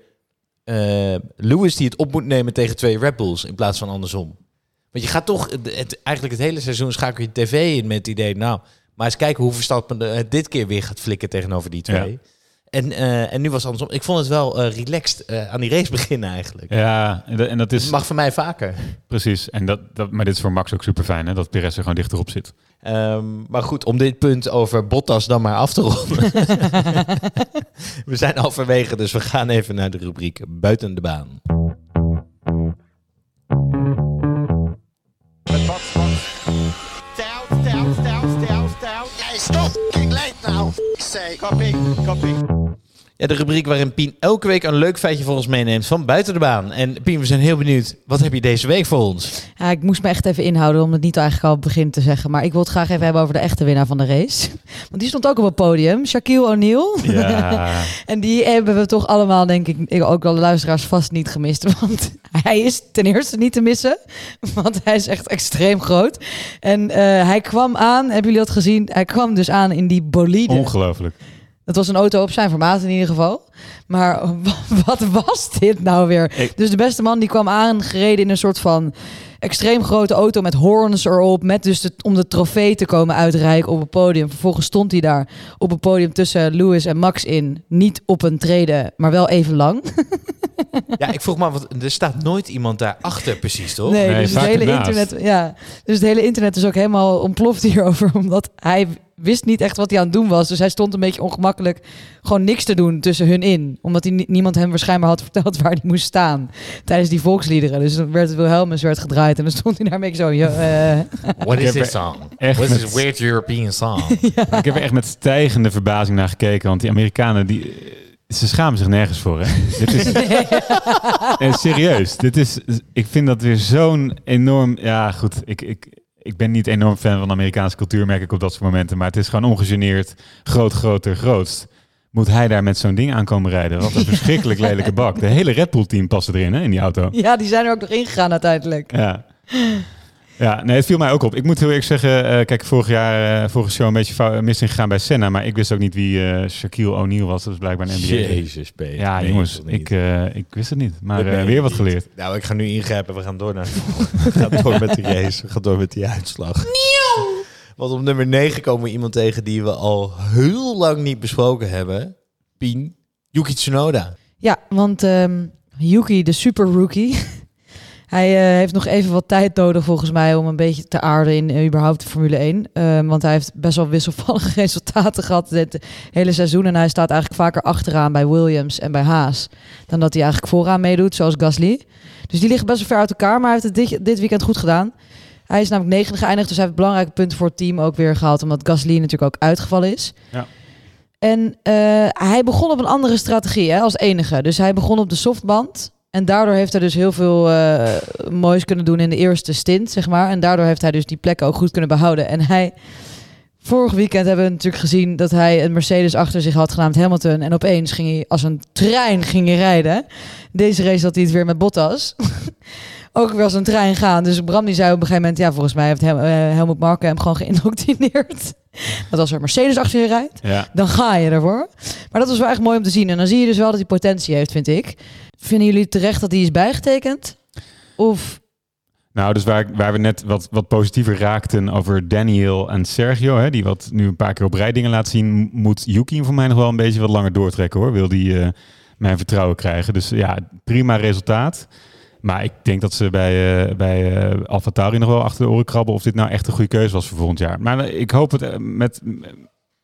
eh, Lewis die het op moet nemen tegen twee Red Bulls in plaats van andersom. Want je gaat toch, het, het- eigenlijk het hele seizoen schakel je tv in met het idee, nou, maar eens kijken hoe Verstappen het dit keer weer gaat flikken tegenover die twee. Ja. En, eh, en nu was het andersom. Ik vond het wel eh, relaxed aan die race beginnen eigenlijk. Ja, en dat, en dat is... Mag van mij vaker. Precies, en dat, dat, maar dit is voor Max ook super fijn, hè, dat Perez er gewoon dichterop zit. Ehm, maar goed, om dit punt over Bottas dan maar af te ronden. we zijn halverwege, dus we gaan even naar de rubriek Buiten de baan. Down, down, down, down, down. Hey, stop! Now. Say, copy, copy. Ja, de rubriek waarin Pien elke week een leuk feitje voor ons meeneemt van buiten de baan. En Pien, we zijn heel benieuwd. Wat heb je deze week voor ons? Ja, ik moest me echt even inhouden om het niet eigenlijk al op het begin te zeggen. Maar ik wil het graag even hebben over de echte winnaar van de race. Want die stond ook op het podium, Shaquille O'Neal. Ja. en die hebben we toch allemaal, denk ik, ook al de luisteraars vast niet gemist. Want hij is ten eerste niet te missen. Want hij is echt extreem groot. En eh, hij kwam aan, hebben jullie dat gezien? Hij kwam dus aan in die bolide. Ongelooflijk. Het was een auto op zijn formaat in ieder geval. Maar wat was dit nou weer? Ik- Dus de beste man die kwam aangereden in een soort van extreem grote auto met horns erop. Met dus de, om de trofee te komen uitreiken op het podium. Vervolgens stond hij daar op het podium tussen Lewis en Max in. Niet op een treden, maar wel even lang. Ja, ik vroeg me af, want er staat nooit iemand daarachter precies, toch? Nee, Nee, dus het hele ernaast. internet, ja, dus het hele internet is ook helemaal ontploft hierover, omdat hij wist niet echt wat hij aan het doen was. Dus hij stond een beetje ongemakkelijk gewoon niks te doen tussen hun in, omdat hij, ni- niemand hem waarschijnlijk had verteld waar hij moest staan tijdens die volksliederen. Dus dan werd het Wilhelmus werd gedraaid en dan stond hij daar een beetje zo. Ja, eh. What is this song? echt What is this weird European song? Ik heb er echt met stijgende verbazing naar gekeken, want die Amerikanen, die, ze schamen zich nergens voor. Hè? dit is, Nee, serieus, dit is, ik vind dat weer zo'n enorm, ja goed, ik, ik, ik ben niet enorm fan van Amerikaanse cultuur, merk ik op dat soort momenten, maar het is gewoon ongegeneerd, groot, groter, grootst. Moet hij daar met zo'n ding aankomen rijden? Wat een verschrikkelijk lelijke bak. De hele Red Bull team past erin, hè, in die auto. ja, die zijn er ook nog ingegaan uiteindelijk. Ja. Ja, nee, het viel mij ook op. Ik moet heel eerlijk zeggen, eh, kijk, vorig jaar, eh, vorige show een beetje mis ingegaan bij Senna, maar ik wist ook niet wie eh, Shaquille O'Neal was. Dat is blijkbaar een NBA. Jezus, P. Ja, Nee, jongens, ik, eh, ik wist het niet. Maar eh, weer wat niet. geleerd. Nou, ik ga nu ingrijpen. We gaan door naar we gaan door met de race. We gaan door met die uitslag. Want op nummer 9 komen we iemand tegen die we al heel lang niet besproken hebben. Pien, Yuki Tsunoda. Ja, want ehm, Yuki, de super rookie, hij eh, heeft nog even wat tijd nodig volgens mij om een beetje te aarden in eh, überhaupt de Formule 1. Ehm, want hij heeft best wel wisselvallige resultaten gehad dit hele seizoen. En hij staat eigenlijk vaker achteraan bij Williams en bij Haas dan dat hij eigenlijk vooraan meedoet, zoals Gasly. Dus die liggen best wel ver uit elkaar, maar hij heeft het dit, dit weekend goed gedaan. Hij is namelijk negende geëindigd, dus hij heeft belangrijke punten voor het team ook weer gehaald, omdat Gasly natuurlijk ook uitgevallen is. Ja. En eh, hij begon op een andere strategie hè, als enige. Dus hij begon op de softband. En daardoor heeft hij dus heel veel eh, moois kunnen doen in de eerste stint, zeg maar. En daardoor heeft hij dus die plekken ook goed kunnen behouden. En hij... Vorig weekend hebben we natuurlijk gezien dat hij een Mercedes achter zich had genaamd Hamilton. En opeens ging hij als een trein ging hij rijden. Deze race had hij het weer met Bottas. ook weer als een trein gaan. Dus Bram die zei op een gegeven moment... ja, volgens mij heeft eh, Helmut Marko hem gewoon geïndoctrineerd. Dat als er Mercedes achter je rijdt, Ja. dan ga je ervoor. Maar dat was wel echt mooi om te zien. En dan zie je dus wel dat hij potentie heeft, vind ik. Vinden jullie terecht dat hij is bijgetekend? Of... Nou, dus waar, waar we net wat, wat positiever raakten over Daniel en Sergio, hè, die wat nu een paar keer op rij dingen laten zien, moet Yuki voor mij nog wel een beetje wat langer doortrekken hoor. Wil die eh, mijn vertrouwen krijgen. Dus ja, prima resultaat. Maar ik denk dat ze bij, eh bij Tauri nog wel achter de oren krabben of dit nou echt een goede keuze was voor volgend jaar. Maar eh, ik hoop het met,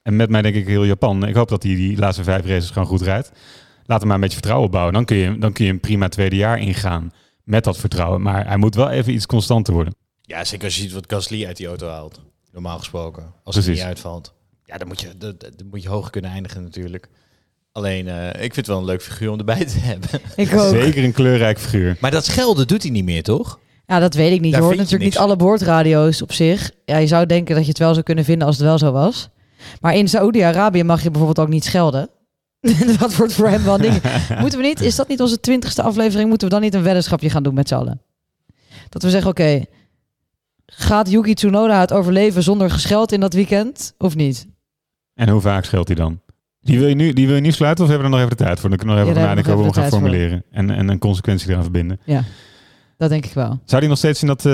en met mij denk ik heel Japan. Ik hoop dat hij die laatste vijf races gewoon goed rijdt. Laat hem maar een beetje vertrouwen opbouwen. Dan kun je, dan kun je een prima tweede jaar ingaan met dat vertrouwen. Maar hij moet wel even iets constanter worden. Ja, zeker als je ziet wat Gasly uit die auto haalt. Normaal gesproken. Als het niet uitvalt. Ja, dan moet je, dan, dan moet je hoog kunnen eindigen natuurlijk. Alleen, eh, ik vind het wel een leuk figuur om erbij te hebben. Ik ook. Zeker een kleurrijk figuur. Maar dat schelden doet hij niet meer, toch? Ja, dat weet ik niet. Daar je hoort je natuurlijk niet alle boordradio's op zich. Ja, je zou denken dat je het wel zou kunnen vinden als het wel zo was. Maar in Saoedi-Arabië mag je bijvoorbeeld ook niet schelden. dat wordt voor hem wel een ding. Moeten we niet, is dat niet onze twintigste aflevering? Moeten we dan niet een weddenschapje gaan doen met z'n allen? Dat we zeggen, oké, gaat Yuki Tsunoda het overleven zonder gescheld in dat weekend? Of niet? En hoe vaak scheelt hij dan? Die wil je nu, die wil je nu sluiten of hebben we er nog even de tijd voor? Dan kunnen we nog Ja, even daar nadenken hebben hoe we gaan formuleren. En, en een consequentie eraan verbinden. Ja, dat denk ik wel. Zou die nog steeds in dat eh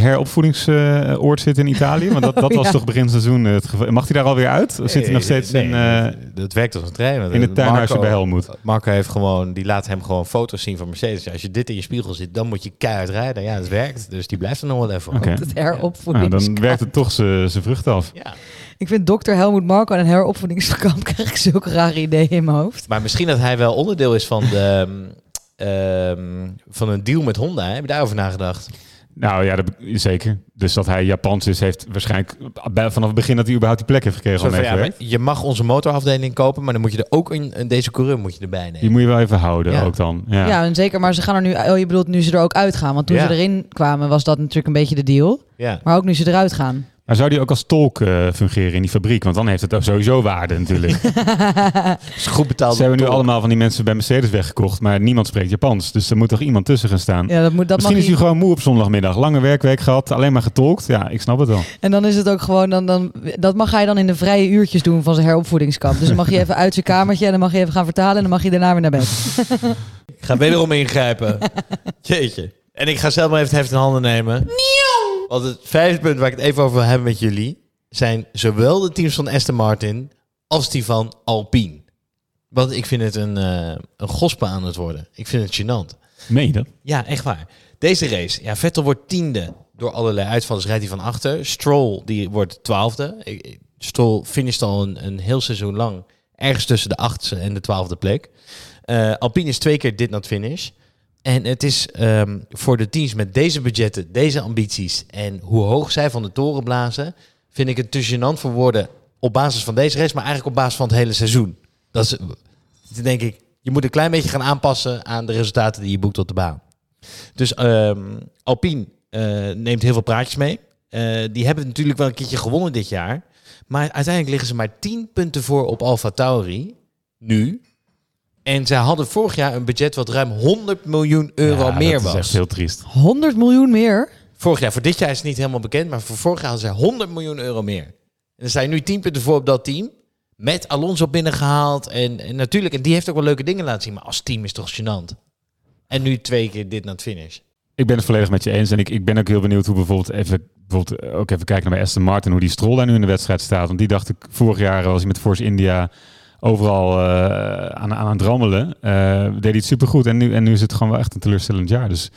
heropvoedingsoord zitten in Italië? Want dat, dat Oh, was ja. toch begin seizoen het geval. Mag hij daar alweer uit? Of zit hij nog steeds Nee, in, nee, eh, dat werkt als een trein. in het tuinhuisje bij Helmoet? Marco heeft gewoon, die laat hem gewoon foto's zien van Mercedes. Ja, als je dit in je spiegel ziet, dan moet je keihard rijden. Ja, het werkt. Dus die blijft er nog wel even. Oké. Het Nou, dan werkt het toch zijn vruchten af. Ja. Ik vind dokter Helmoet Marco en een heropvoedingskamp krijg ik zulke rare ideeën in mijn hoofd. Maar misschien dat hij wel onderdeel is van, de, ehm, van een deal met Honda. hè? Heb je daarover nagedacht? Nou ja, dat, zeker. Dus dat hij Japans is, heeft waarschijnlijk bij- vanaf het begin dat hij überhaupt die plek heeft gekregen ja, maar je mag onze motorafdeling kopen, maar dan moet je er ook in, in deze coureur moet je erbij nemen. Die moet je wel even houden Ja. ook dan. Ja. Ja. en zeker, maar ze gaan er nu, oh, je bedoelt nu ze er ook uitgaan. Want toen Ja. ze erin kwamen was dat natuurlijk een beetje de deal. Ja. Maar ook nu ze eruit gaan. Maar zou die ook als tolk eh, fungeren in die fabriek? Want dan heeft het ook sowieso waarde natuurlijk. is goed betaald. Ze hebben nu tolk. allemaal van die mensen bij Mercedes weggekocht, maar niemand spreekt Japans. Dus er moet toch iemand tussen gaan staan. Ja, dat moet, dat Misschien mag is hij hij- gewoon moe op zondagmiddag. Lange werkweek gehad, alleen maar getolkt. Ja, ik snap het wel. En dan is het ook gewoon, dan, dan, dat mag hij dan in de vrije uurtjes doen van zijn heropvoedingskamp. Dus dan mag je even uit zijn kamertje en dan mag je even gaan vertalen en dan mag je daarna weer naar bed. Ik ga wederom ingrijpen. Jeetje. En ik ga zelf maar even het heft in handen nemen. Want het vijfde punt waar ik het even over wil hebben met jullie... zijn zowel de teams van Aston Martin als die van Alpine. Want ik vind het een, eh een gospe aan het worden. Ik vind het gênant. Meen je dat? Ja, echt waar. Deze race. Ja, Vettel wordt tiende door allerlei uitvallers. Rijdt hij van achter. Stroll die wordt twaalfde. Stroll finisht al een, een heel seizoen lang ergens tussen de achtste en de twaalfde plek. Eh, Alpine is twee keer dit not finish. En het is ehm, voor de teams met deze budgetten, deze ambities en hoe hoog zij van de toren blazen, vind ik het te gênant voor woorden op basis van deze race, maar eigenlijk op basis van het hele seizoen. Dat is, denk ik, je moet een klein beetje gaan aanpassen aan de resultaten die je boekt op de baan. Dus ehm, Alpine eh, neemt heel veel praatjes mee. Eh, die hebben natuurlijk wel een keertje gewonnen dit jaar. Maar uiteindelijk liggen ze maar 10 punten voor op Alfa Tauri. Nu. En zij hadden vorig jaar een budget wat ruim 100 miljoen euro Ja, meer dat was. is echt heel triest. 100 miljoen meer? Vorig jaar, voor dit jaar is het niet helemaal bekend, maar voor vorig jaar hadden zij 100 miljoen euro meer. En sta je nu 10 punten voor op dat team. Met Alonso binnengehaald. En, en natuurlijk, en die heeft ook wel leuke dingen laten zien. Maar als team is het toch gênant. En nu twee keer dit naar het finish. Ik ben het volledig met je eens. En ik, ik ben ook heel benieuwd hoe bijvoorbeeld even, bijvoorbeeld eh, ook even kijken naar bij Aston Martin, hoe die Stroll daar nu in de wedstrijd staat. Want die dacht ik, vorig jaar was hij met Force India overal eh, aan, aan het rammelen. Eh, deed hij het supergoed. En nu, en nu is het gewoon wel echt een teleurstellend jaar. Dus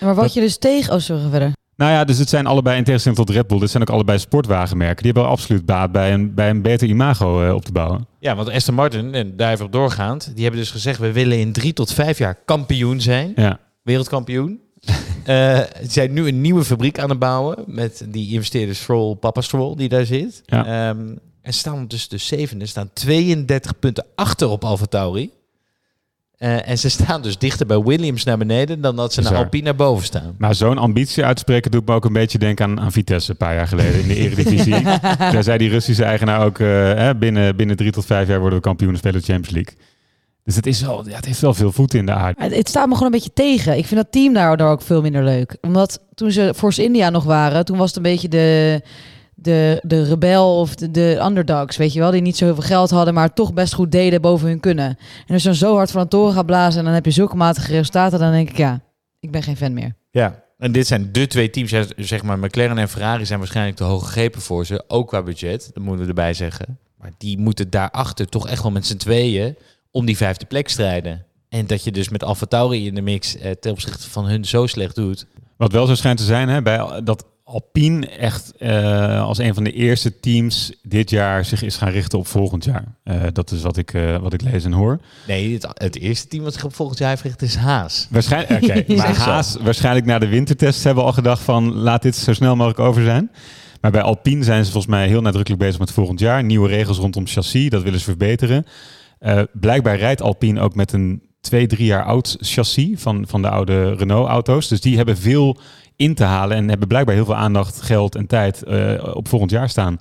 Maar wat Dat- je dus tegen... Oh, sorry, ga verder. Nou ja, dus het zijn allebei in tegenstelling tot Red Bull. Dit zijn ook allebei sportwagenmerken. Die hebben wel absoluut baat bij een, bij een beter imago eh, op te bouwen. Ja, want Aston Martin, en daar even op doorgaand, die hebben dus gezegd, we willen in drie tot vijf jaar kampioen zijn. Ja. Wereldkampioen. Eh, ze zijn nu een nieuwe fabriek aan het bouwen met die investeerders Stroll, Papa Stroll, die daar zit. Ja. Ehm, en staan dus de zevende, staan 32 punten achter op Alfa Tauri. Eh, en ze staan dus dichter bij Williams naar beneden dan dat ze naar. Alpine naar boven staan. Maar zo'n ambitie uitspreken doet me ook een beetje denken aan, aan Vitesse een paar jaar geleden in de Eredivisie. Daar zei die Russische eigenaar ook, eh, hè, binnen, binnen drie tot vijf jaar worden we kampioen en spelen de Champions League. Dus het, is wel, ja, het heeft wel veel voeten in de aarde. Het, het staat me gewoon een beetje tegen. Ik vind dat team daardoor ook veel minder leuk. Omdat toen ze Force India nog waren, toen was het een beetje de, de, de rebel of de, de underdogs, weet je wel. Die niet zo heel veel geld hadden, maar toch best goed deden boven hun kunnen. En als je dan zo hard van een toren gaat blazen en dan heb je zulke matige resultaten, dan denk ik ja, ik ben geen fan meer. Ja, en dit zijn de twee teams. Zeg maar, McLaren en Ferrari zijn waarschijnlijk te hoog gegrepen voor ze. Ook qua budget, dat moeten we erbij zeggen. Maar die moeten daarachter toch echt wel met z'n tweeën om die vijfde plek strijden. En dat je dus met Alfa Tauri in de mix eh, ten opzichte van hun zo slecht doet. Wat wel zo schijnt te zijn, hè, bij, dat Alpine echt eh, als een van de eerste teams dit jaar zich is gaan richten op volgend jaar. Eh, dat is wat ik, eh, wat ik lees en hoor. Nee, het, het eerste team wat zich op volgend jaar heeft gericht is Haas. Waarschijnlijk, oké, maar. Haas, waarschijnlijk na de wintertests hebben we al gedacht van laat dit zo snel mogelijk over zijn. Maar bij Alpine zijn ze volgens mij heel nadrukkelijk bezig met volgend jaar. Nieuwe regels rondom chassis, dat willen ze verbeteren. Blijkbaar rijdt Alpine ook met een twee, drie jaar oud chassis van, van de oude Renault-auto's. Dus die hebben veel in te halen en hebben blijkbaar heel veel aandacht, geld en tijd eh, op volgend jaar staan.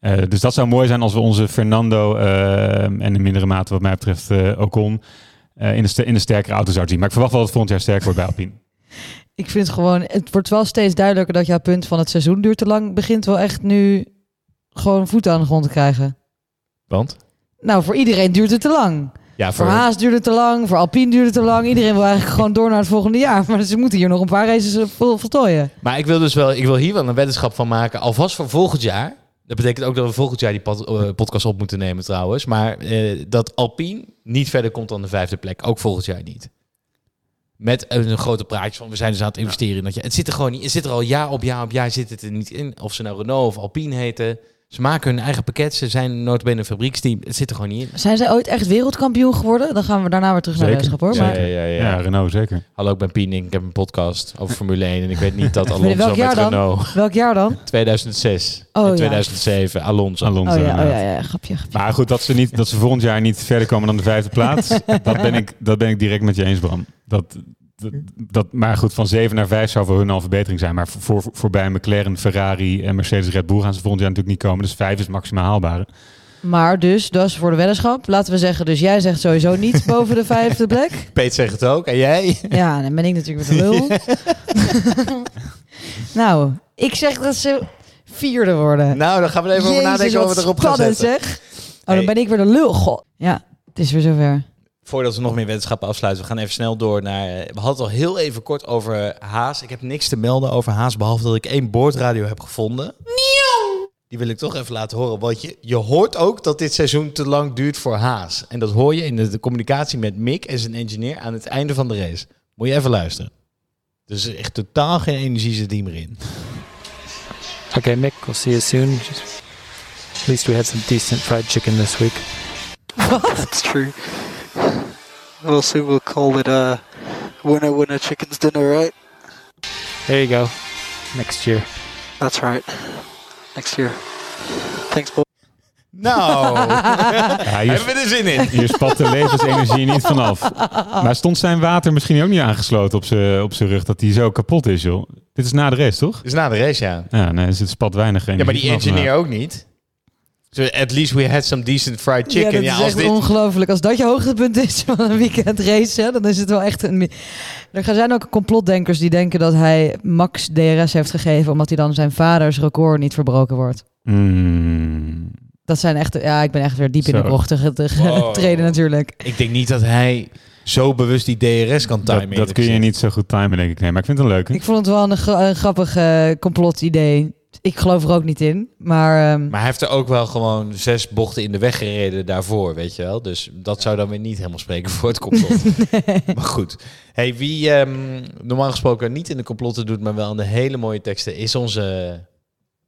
Eh, dus dat zou mooi zijn als we onze Fernando eh, en in mindere mate wat mij betreft Ocon eh, in, de in de sterkere auto zouden zien. Maar ik verwacht wel dat het volgend jaar sterker wordt bij Alpine. Ik vind gewoon, het wordt wel steeds duidelijker dat jouw punt van het seizoen duurt te lang, begint wel echt nu gewoon voeten aan de grond te krijgen. Want? Nou, voor iedereen duurt het te lang. Ja, Voor Haas duurt het te lang, voor Alpine duurt het te lang. Iedereen wil eigenlijk gewoon door naar het volgende jaar. Maar ze moeten hier nog een paar races eh, vol voltooien. Maar ik wil dus wel, ik wil hier wel een weddenschap van maken, alvast voor volgend jaar. Dat betekent ook dat we volgend jaar die pod- eh, podcast op moeten nemen trouwens. Maar eh, dat Alpine niet verder komt dan de vijfde plek. Ook volgend jaar niet. Met een grote praatje van we zijn dus aan het investeren in dat je. Het zit er gewoon niet. Het zit er al jaar op jaar op jaar zit het er niet in. Of ze nou Renault of Alpine heten. Ze maken hun eigen pakket. Ze zijn notabene een fabrieksteam. Het zit er gewoon niet in. Zijn zij ooit echt wereldkampioen geworden? Dan gaan we daarna weer terug naar de wedstrijd hoor. Ja, Maar ja, ja, ja. Ja, Renault zeker. Hallo, ik ben Piening. Ik heb een podcast over Formule 1. En ik weet niet dat welk Alonso jaar met dan? Renault... Welk jaar dan? 2006 Oh, en ja. 2007. Alonso. Alonso. Oh ja, oh ja, ja, grapje. grapje. Maar goed, dat ze, niet, dat ze volgend jaar niet verder komen dan de vijfde plaats, dat, ben ik, dat ben ik direct met je eens, Bram. Dat, dat, dat, maar goed, van zeven naar vijf zou voor hun al een verbetering zijn. Maar voor, voor, voorbij McLaren, Ferrari en Mercedes Red Bull gaan ze volgend jaar natuurlijk niet komen. Dus vijf is maximaal haalbaar. Maar dus, dat is voor de weddenschap. Laten we zeggen, dus jij zegt sowieso niet boven de vijfde plek. Peet zegt het ook. En jij? Ja, dan ben ik natuurlijk weer de lul. nou, ik zeg dat ze vierde worden. Nou, dan gaan we er even over nadenken wat wat we erop gaan zetten. zeg. Oh, dan ben ik weer de lul. God. Ja, het is weer zover. Voordat we nog meer wetenschappen afsluiten, we gaan even snel door naar... We hadden het al heel even kort over Haas. Ik heb niks te melden over Haas, behalve dat ik één boordradio heb gevonden. Die wil ik toch even laten horen. Want je, je hoort ook dat dit seizoen te lang duurt voor Haas. En dat hoor je in de, de communicatie met Mick en zijn engineer aan het einde van de race. Moet je even luisteren. Dus echt totaal geen energie zit die meer in. Okay, Mick, we'll see you soon. Just, at least we had some decent fried chicken this week. That's true. We'll see. We'll call it a winner winner chickens dinner, right? There you go. Next year. That's right. Next year. Thanks, boy. Nou, Ja, hebben we er zin in. hier spat de levensenergie niet vanaf. Maar stond zijn water misschien ook niet aangesloten op zijn op zijn rug, dat hij zo kapot is, joh? Dit is na de race, toch? Dus na de race, ja. Ja, nee, zit spat weinig energie Ja, maar die vanaf, engineer ook niet. So at least we had some decent fried chicken. ja, Ja, dat is als echt dit... ongelooflijk. Als dat je hoogtepunt is van een weekend race, hè, dan is het wel echt een... Er zijn ook complotdenkers die denken dat hij Max DRS heeft gegeven... omdat hij dan zijn vaders record niet verbroken wordt. Mm. Dat zijn echt... Ja, ik ben echt weer diep in Zo. de Wow. getreden natuurlijk. Ik denk niet dat hij zo bewust die DRS kan timen. Dat, dat kun je niet zo goed timen, denk ik. Nee, maar ik vind het een leuke. Ik vond het wel een, gra- een grappig eh, complotidee. Ik geloof er ook niet in, maar... ehm, Maar hij heeft er ook wel gewoon zes bochten in de weg gereden daarvoor, weet je wel. Dus dat zou dan weer niet helemaal spreken voor het complot. Maar goed. Hey, wie ehm, normaal gesproken niet in de complotten doet, maar wel aan de hele mooie teksten, is onze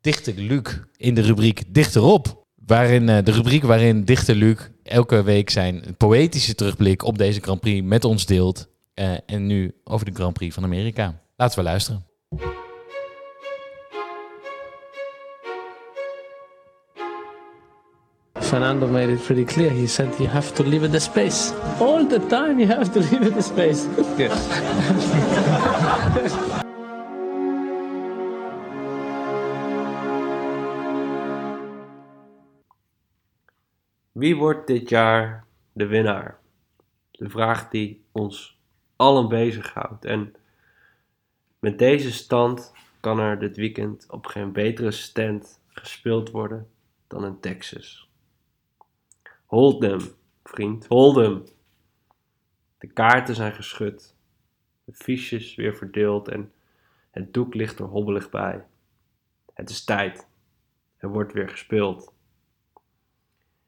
dichter Luc in de rubriek Dichterop. Waarin, eh, de rubriek waarin dichter Luc elke week zijn poëtische terugblik op deze Grand Prix met ons deelt. Eh, en nu over de Grand Prix van Amerika. Laten we luisteren. Fernando made it pretty clear. He said you have to leave it the space. All the time you have to leave it the space. Yes. Wie wordt dit jaar de winnaar? De vraag die ons allen bezighoudt. En met deze stand kan er dit weekend op geen betere stand gespeeld worden dan in Texas. Hold them, vriend, hold them. De kaarten zijn geschud, de fiches weer verdeeld en het doek ligt er hobbelig bij. Het is tijd. Er wordt weer gespeeld.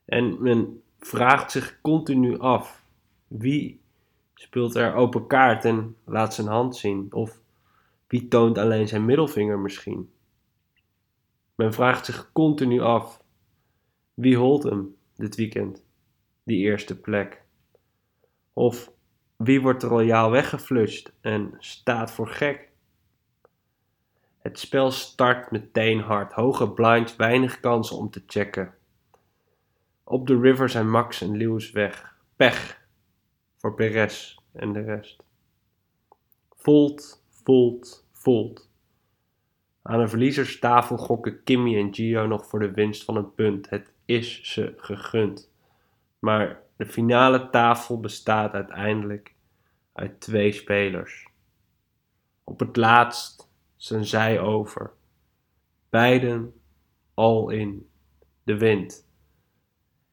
En men vraagt zich continu af: wie speelt er open kaart en laat zijn hand zien? Of wie toont alleen zijn middelvinger misschien? Men vraagt zich continu af: wie holt hem dit weekend, die eerste plek? Of wie wordt royaal weggeflushed en staat voor gek? Het spel start meteen hard. Hoge blinds, weinig kansen om te checken. Op de river zijn Max en Lewis weg. Pech voor Perez en de rest. Volt, volt, volt. Aan een verliezerstafel gokken Kimmy en Gio nog voor de winst van een punt. Het is ze gegund. Maar de finale tafel bestaat uiteindelijk uit twee spelers. Op het laatst zijn zij over. Beiden al in de wind.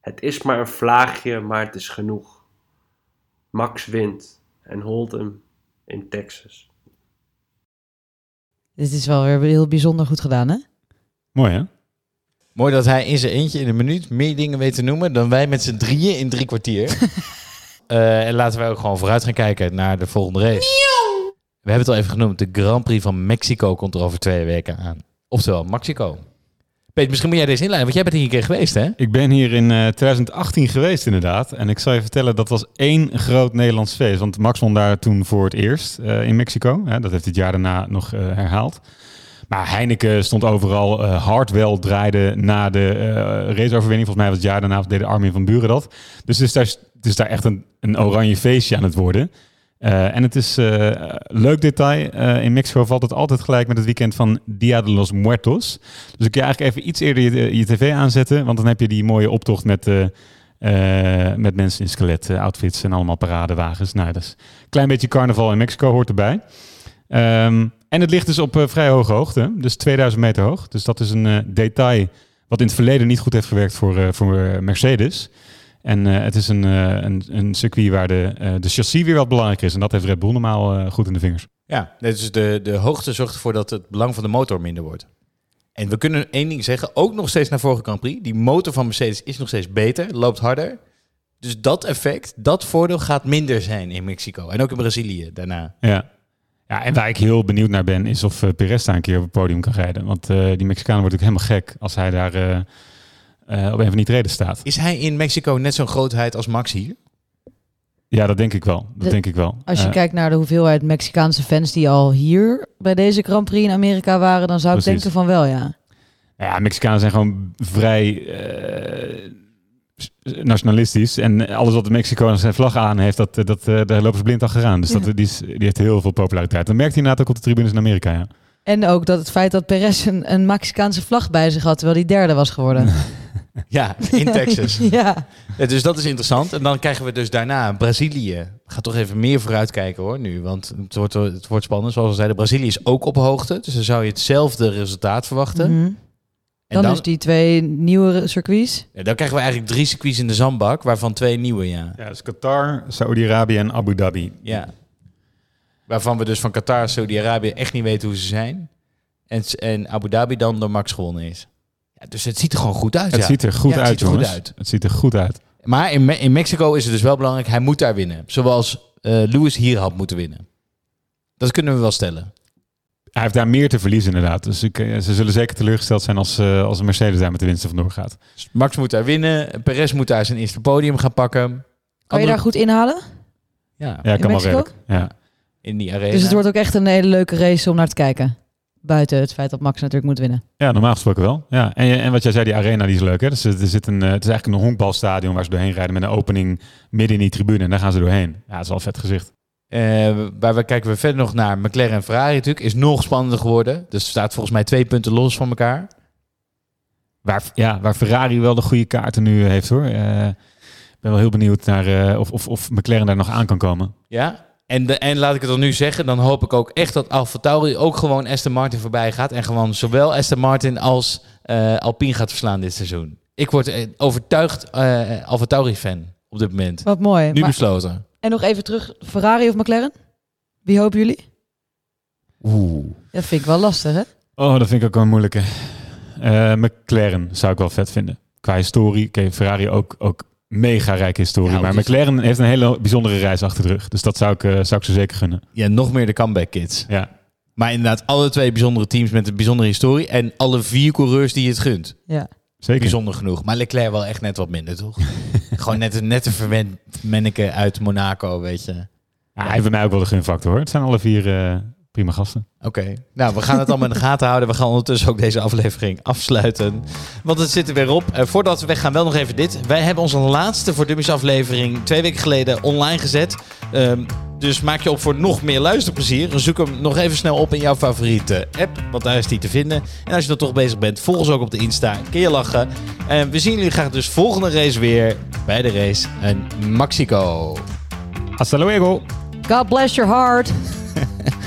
Het is maar een vlaagje, maar het is genoeg. Max wint en holt hem in Texas. Dit is wel weer heel bijzonder goed gedaan, hè? Mooi, hè? Mooi dat hij in zijn eentje in een minuut meer dingen weet te noemen dan wij met z'n drieën in drie kwartier. Eh, en laten wij ook gewoon vooruit gaan kijken naar de volgende race. We hebben het al even genoemd. De Grand Prix van Mexico komt er over twee weken aan. Oftewel, Mexico. Peter, misschien moet jij deze inleiden, want jij bent hier een keer geweest, hè? Ik ben hier in eh, 2018 geweest inderdaad. En ik zal je vertellen, dat was één groot Nederlands feest. Want Max won daar toen voor het eerst eh, in Mexico. Hè, dat heeft dit jaar daarna nog eh, herhaald. Maar Heineken stond overal. eh Hardwell draaide na de eh, raceoverwinning. Volgens mij was het jaar daarna deden Armin van Buren dat. Dus het is daar, is daar echt een, een oranje feestje aan het worden. Eh, en het is eh leuk detail. in Mexico valt het altijd gelijk met het weekend van Dia de los Muertos. Dus ik kan eigenlijk even iets eerder je, je tv aanzetten. Want dan heb je die mooie optocht met, met mensen in skelet outfits en allemaal paradewagens. Nou, dat is een klein beetje carnaval in Mexico hoort erbij. Ehm, en het ligt dus op eh, vrij hoge hoogte, dus 2000 meter hoog. Dus dat is een eh, detail wat in het verleden niet goed heeft gewerkt voor, eh, voor Mercedes. En het is een, een, een circuit waar de, de chassis weer wat belangrijk is. En dat heeft Red Bull normaal goed in de vingers. Ja, dus de, de hoogte zorgt ervoor dat het belang van de motor minder wordt. En we kunnen één ding zeggen, ook nog steeds naar vorige Grand Prix. Die motor van Mercedes is nog steeds beter, loopt harder. Dus dat effect, dat voordeel gaat minder zijn in Mexico. En ook in Brazilië daarna. Ja. Ja, en waar ik heel benieuwd naar ben, is of uh, Perez daar een keer op het podium kan rijden. Want uh, die Mexicaan wordt ook helemaal gek als hij daar uh, uh, op een van die treden staat. Is hij in Mexico net zo'n grootheid als Max hier? Ja, dat denk ik wel. Dat De- denk ik wel. Als je Eh, kijkt naar de hoeveelheid Mexicaanse fans die al hier bij deze Grand Prix in Amerika waren, dan zou ik denken van wel, ja. Ja, Mexicanen zijn gewoon vrij eh, nationalistisch. En alles wat Mexico zijn vlag aan heeft, dat, dat, eh, daar lopen ze blind achteraan. Dus Ja. dat, die, is, die heeft heel veel populariteit. Dat merkt hij inderdaad ook op de tribunes in Amerika, ja. En ook dat het feit dat Perez een, een Mexicaanse vlag bij zich had, terwijl hij derde was geworden. Ja, in Texas. ja. Ja, dus dat is interessant. En dan krijgen we dus daarna Brazilië. Ga toch even meer vooruitkijken hoor nu. Want het wordt, het wordt spannend. Zoals we zeiden, Brazilië is ook op hoogte. Dus dan zou je hetzelfde resultaat verwachten. Mhm. Dan, dan, dus die twee nieuwe circuits. ja, dan krijgen we eigenlijk drie circuits in de zandbak, waarvan twee nieuwe, ja. Ja, dus Qatar, Saudi-Arabië en Abu Dhabi. Ja. Waarvan we dus van Qatar, Saudi-Arabië echt niet weten hoe ze zijn. En, en Abu Dhabi dan door Max gewonnen is. Ja, dus het ziet er gewoon goed uit. Het ja. ziet er goed Ja, het uit, ziet er goed jongens. uit. Het ziet er goed uit. Maar in, Me- in Mexico is het dus wel belangrijk, hij moet daar winnen. Zoals eh, Lewis hier had moeten winnen. Dat kunnen we wel stellen. Hij heeft daar meer te verliezen inderdaad. Dus ik, eh, ze zullen zeker teleurgesteld zijn als, eh, als Mercedes daar met de winst er vandoor gaat. Dus Max moet daar winnen. Perez moet daar zijn eerste podium gaan pakken. Kan je daar goed inhalen? Ja, Ja, In kan wel Mexico? redelijk. Ja. in die arena. Dus het wordt ook echt een hele leuke race om naar te kijken. Buiten het feit dat Max natuurlijk moet winnen. Ja, normaal gesproken wel. Ja. En, en wat jij zei, die arena die is leuk. Hè? Dus er zit een, eh, het is eigenlijk een honkbalstadion waar ze doorheen rijden met een opening midden in die tribune. En daar gaan ze doorheen. Ja, dat is wel een vet gezicht. Eh, waar we kijken we verder nog naar McLaren en Ferrari natuurlijk. Is nog spannender geworden. Dus staat volgens mij twee punten los van elkaar. Waar, ja, waar Ferrari wel de goede kaarten nu heeft hoor. Eh, ben wel heel benieuwd naar eh, of, of, of McLaren daar nog aan kan komen. Ja, en, de, en laat ik het dan nu zeggen, dan hoop ik ook echt dat Alfa Tauri ook gewoon Aston Martin voorbij gaat. En gewoon zowel Aston Martin als eh, Alpine gaat verslaan dit seizoen. Ik word overtuigd eh Alfa Tauri fan op dit moment. Wat mooi. Nu Maar- besloten. En nog even terug, Ferrari of McLaren? Wie hopen jullie? Oeh. Dat vind ik wel lastig, hè? Oh, dat vind ik ook wel een moeilijke. Eh, McLaren zou ik wel vet vinden. Qua historie. Oké, Ferrari ook, ook mega rijke historie. Ja, maar is- McLaren heeft een hele bijzondere reis achter de rug. Dus dat zou ik, eh, zou ik ze zeker gunnen. Ja, nog meer de comeback kids. Ja. Maar inderdaad, alle twee bijzondere teams met een bijzondere historie. En alle vier coureurs die je het gunt. Ja. Zeker. Bijzonder genoeg. Maar Leclerc wel echt net wat minder, toch? Gewoon net, een- net een verwend manneke uit Monaco, weet je. Ja, hij heeft bij mij ook wel de gunfactor hoor. Het zijn alle vier eh, prima gasten. Oké, nou we gaan het allemaal in de gaten houden. We gaan ondertussen ook deze aflevering afsluiten. Want het zit er weer op. Eh, voordat we weggaan, wel nog even dit. Wij hebben onze laatste voor Dummies aflevering twee weken geleden online gezet. Ehm, dus maak je op voor nog meer luisterplezier. Zoek hem nog even snel op in jouw favoriete app, want daar is die te vinden. En als je dan toch bezig bent, volg ons ook op de Insta. Kun je lachen. En we zien jullie graag dus volgende race weer bij de race in Mexico. Hasta luego. God bless your heart.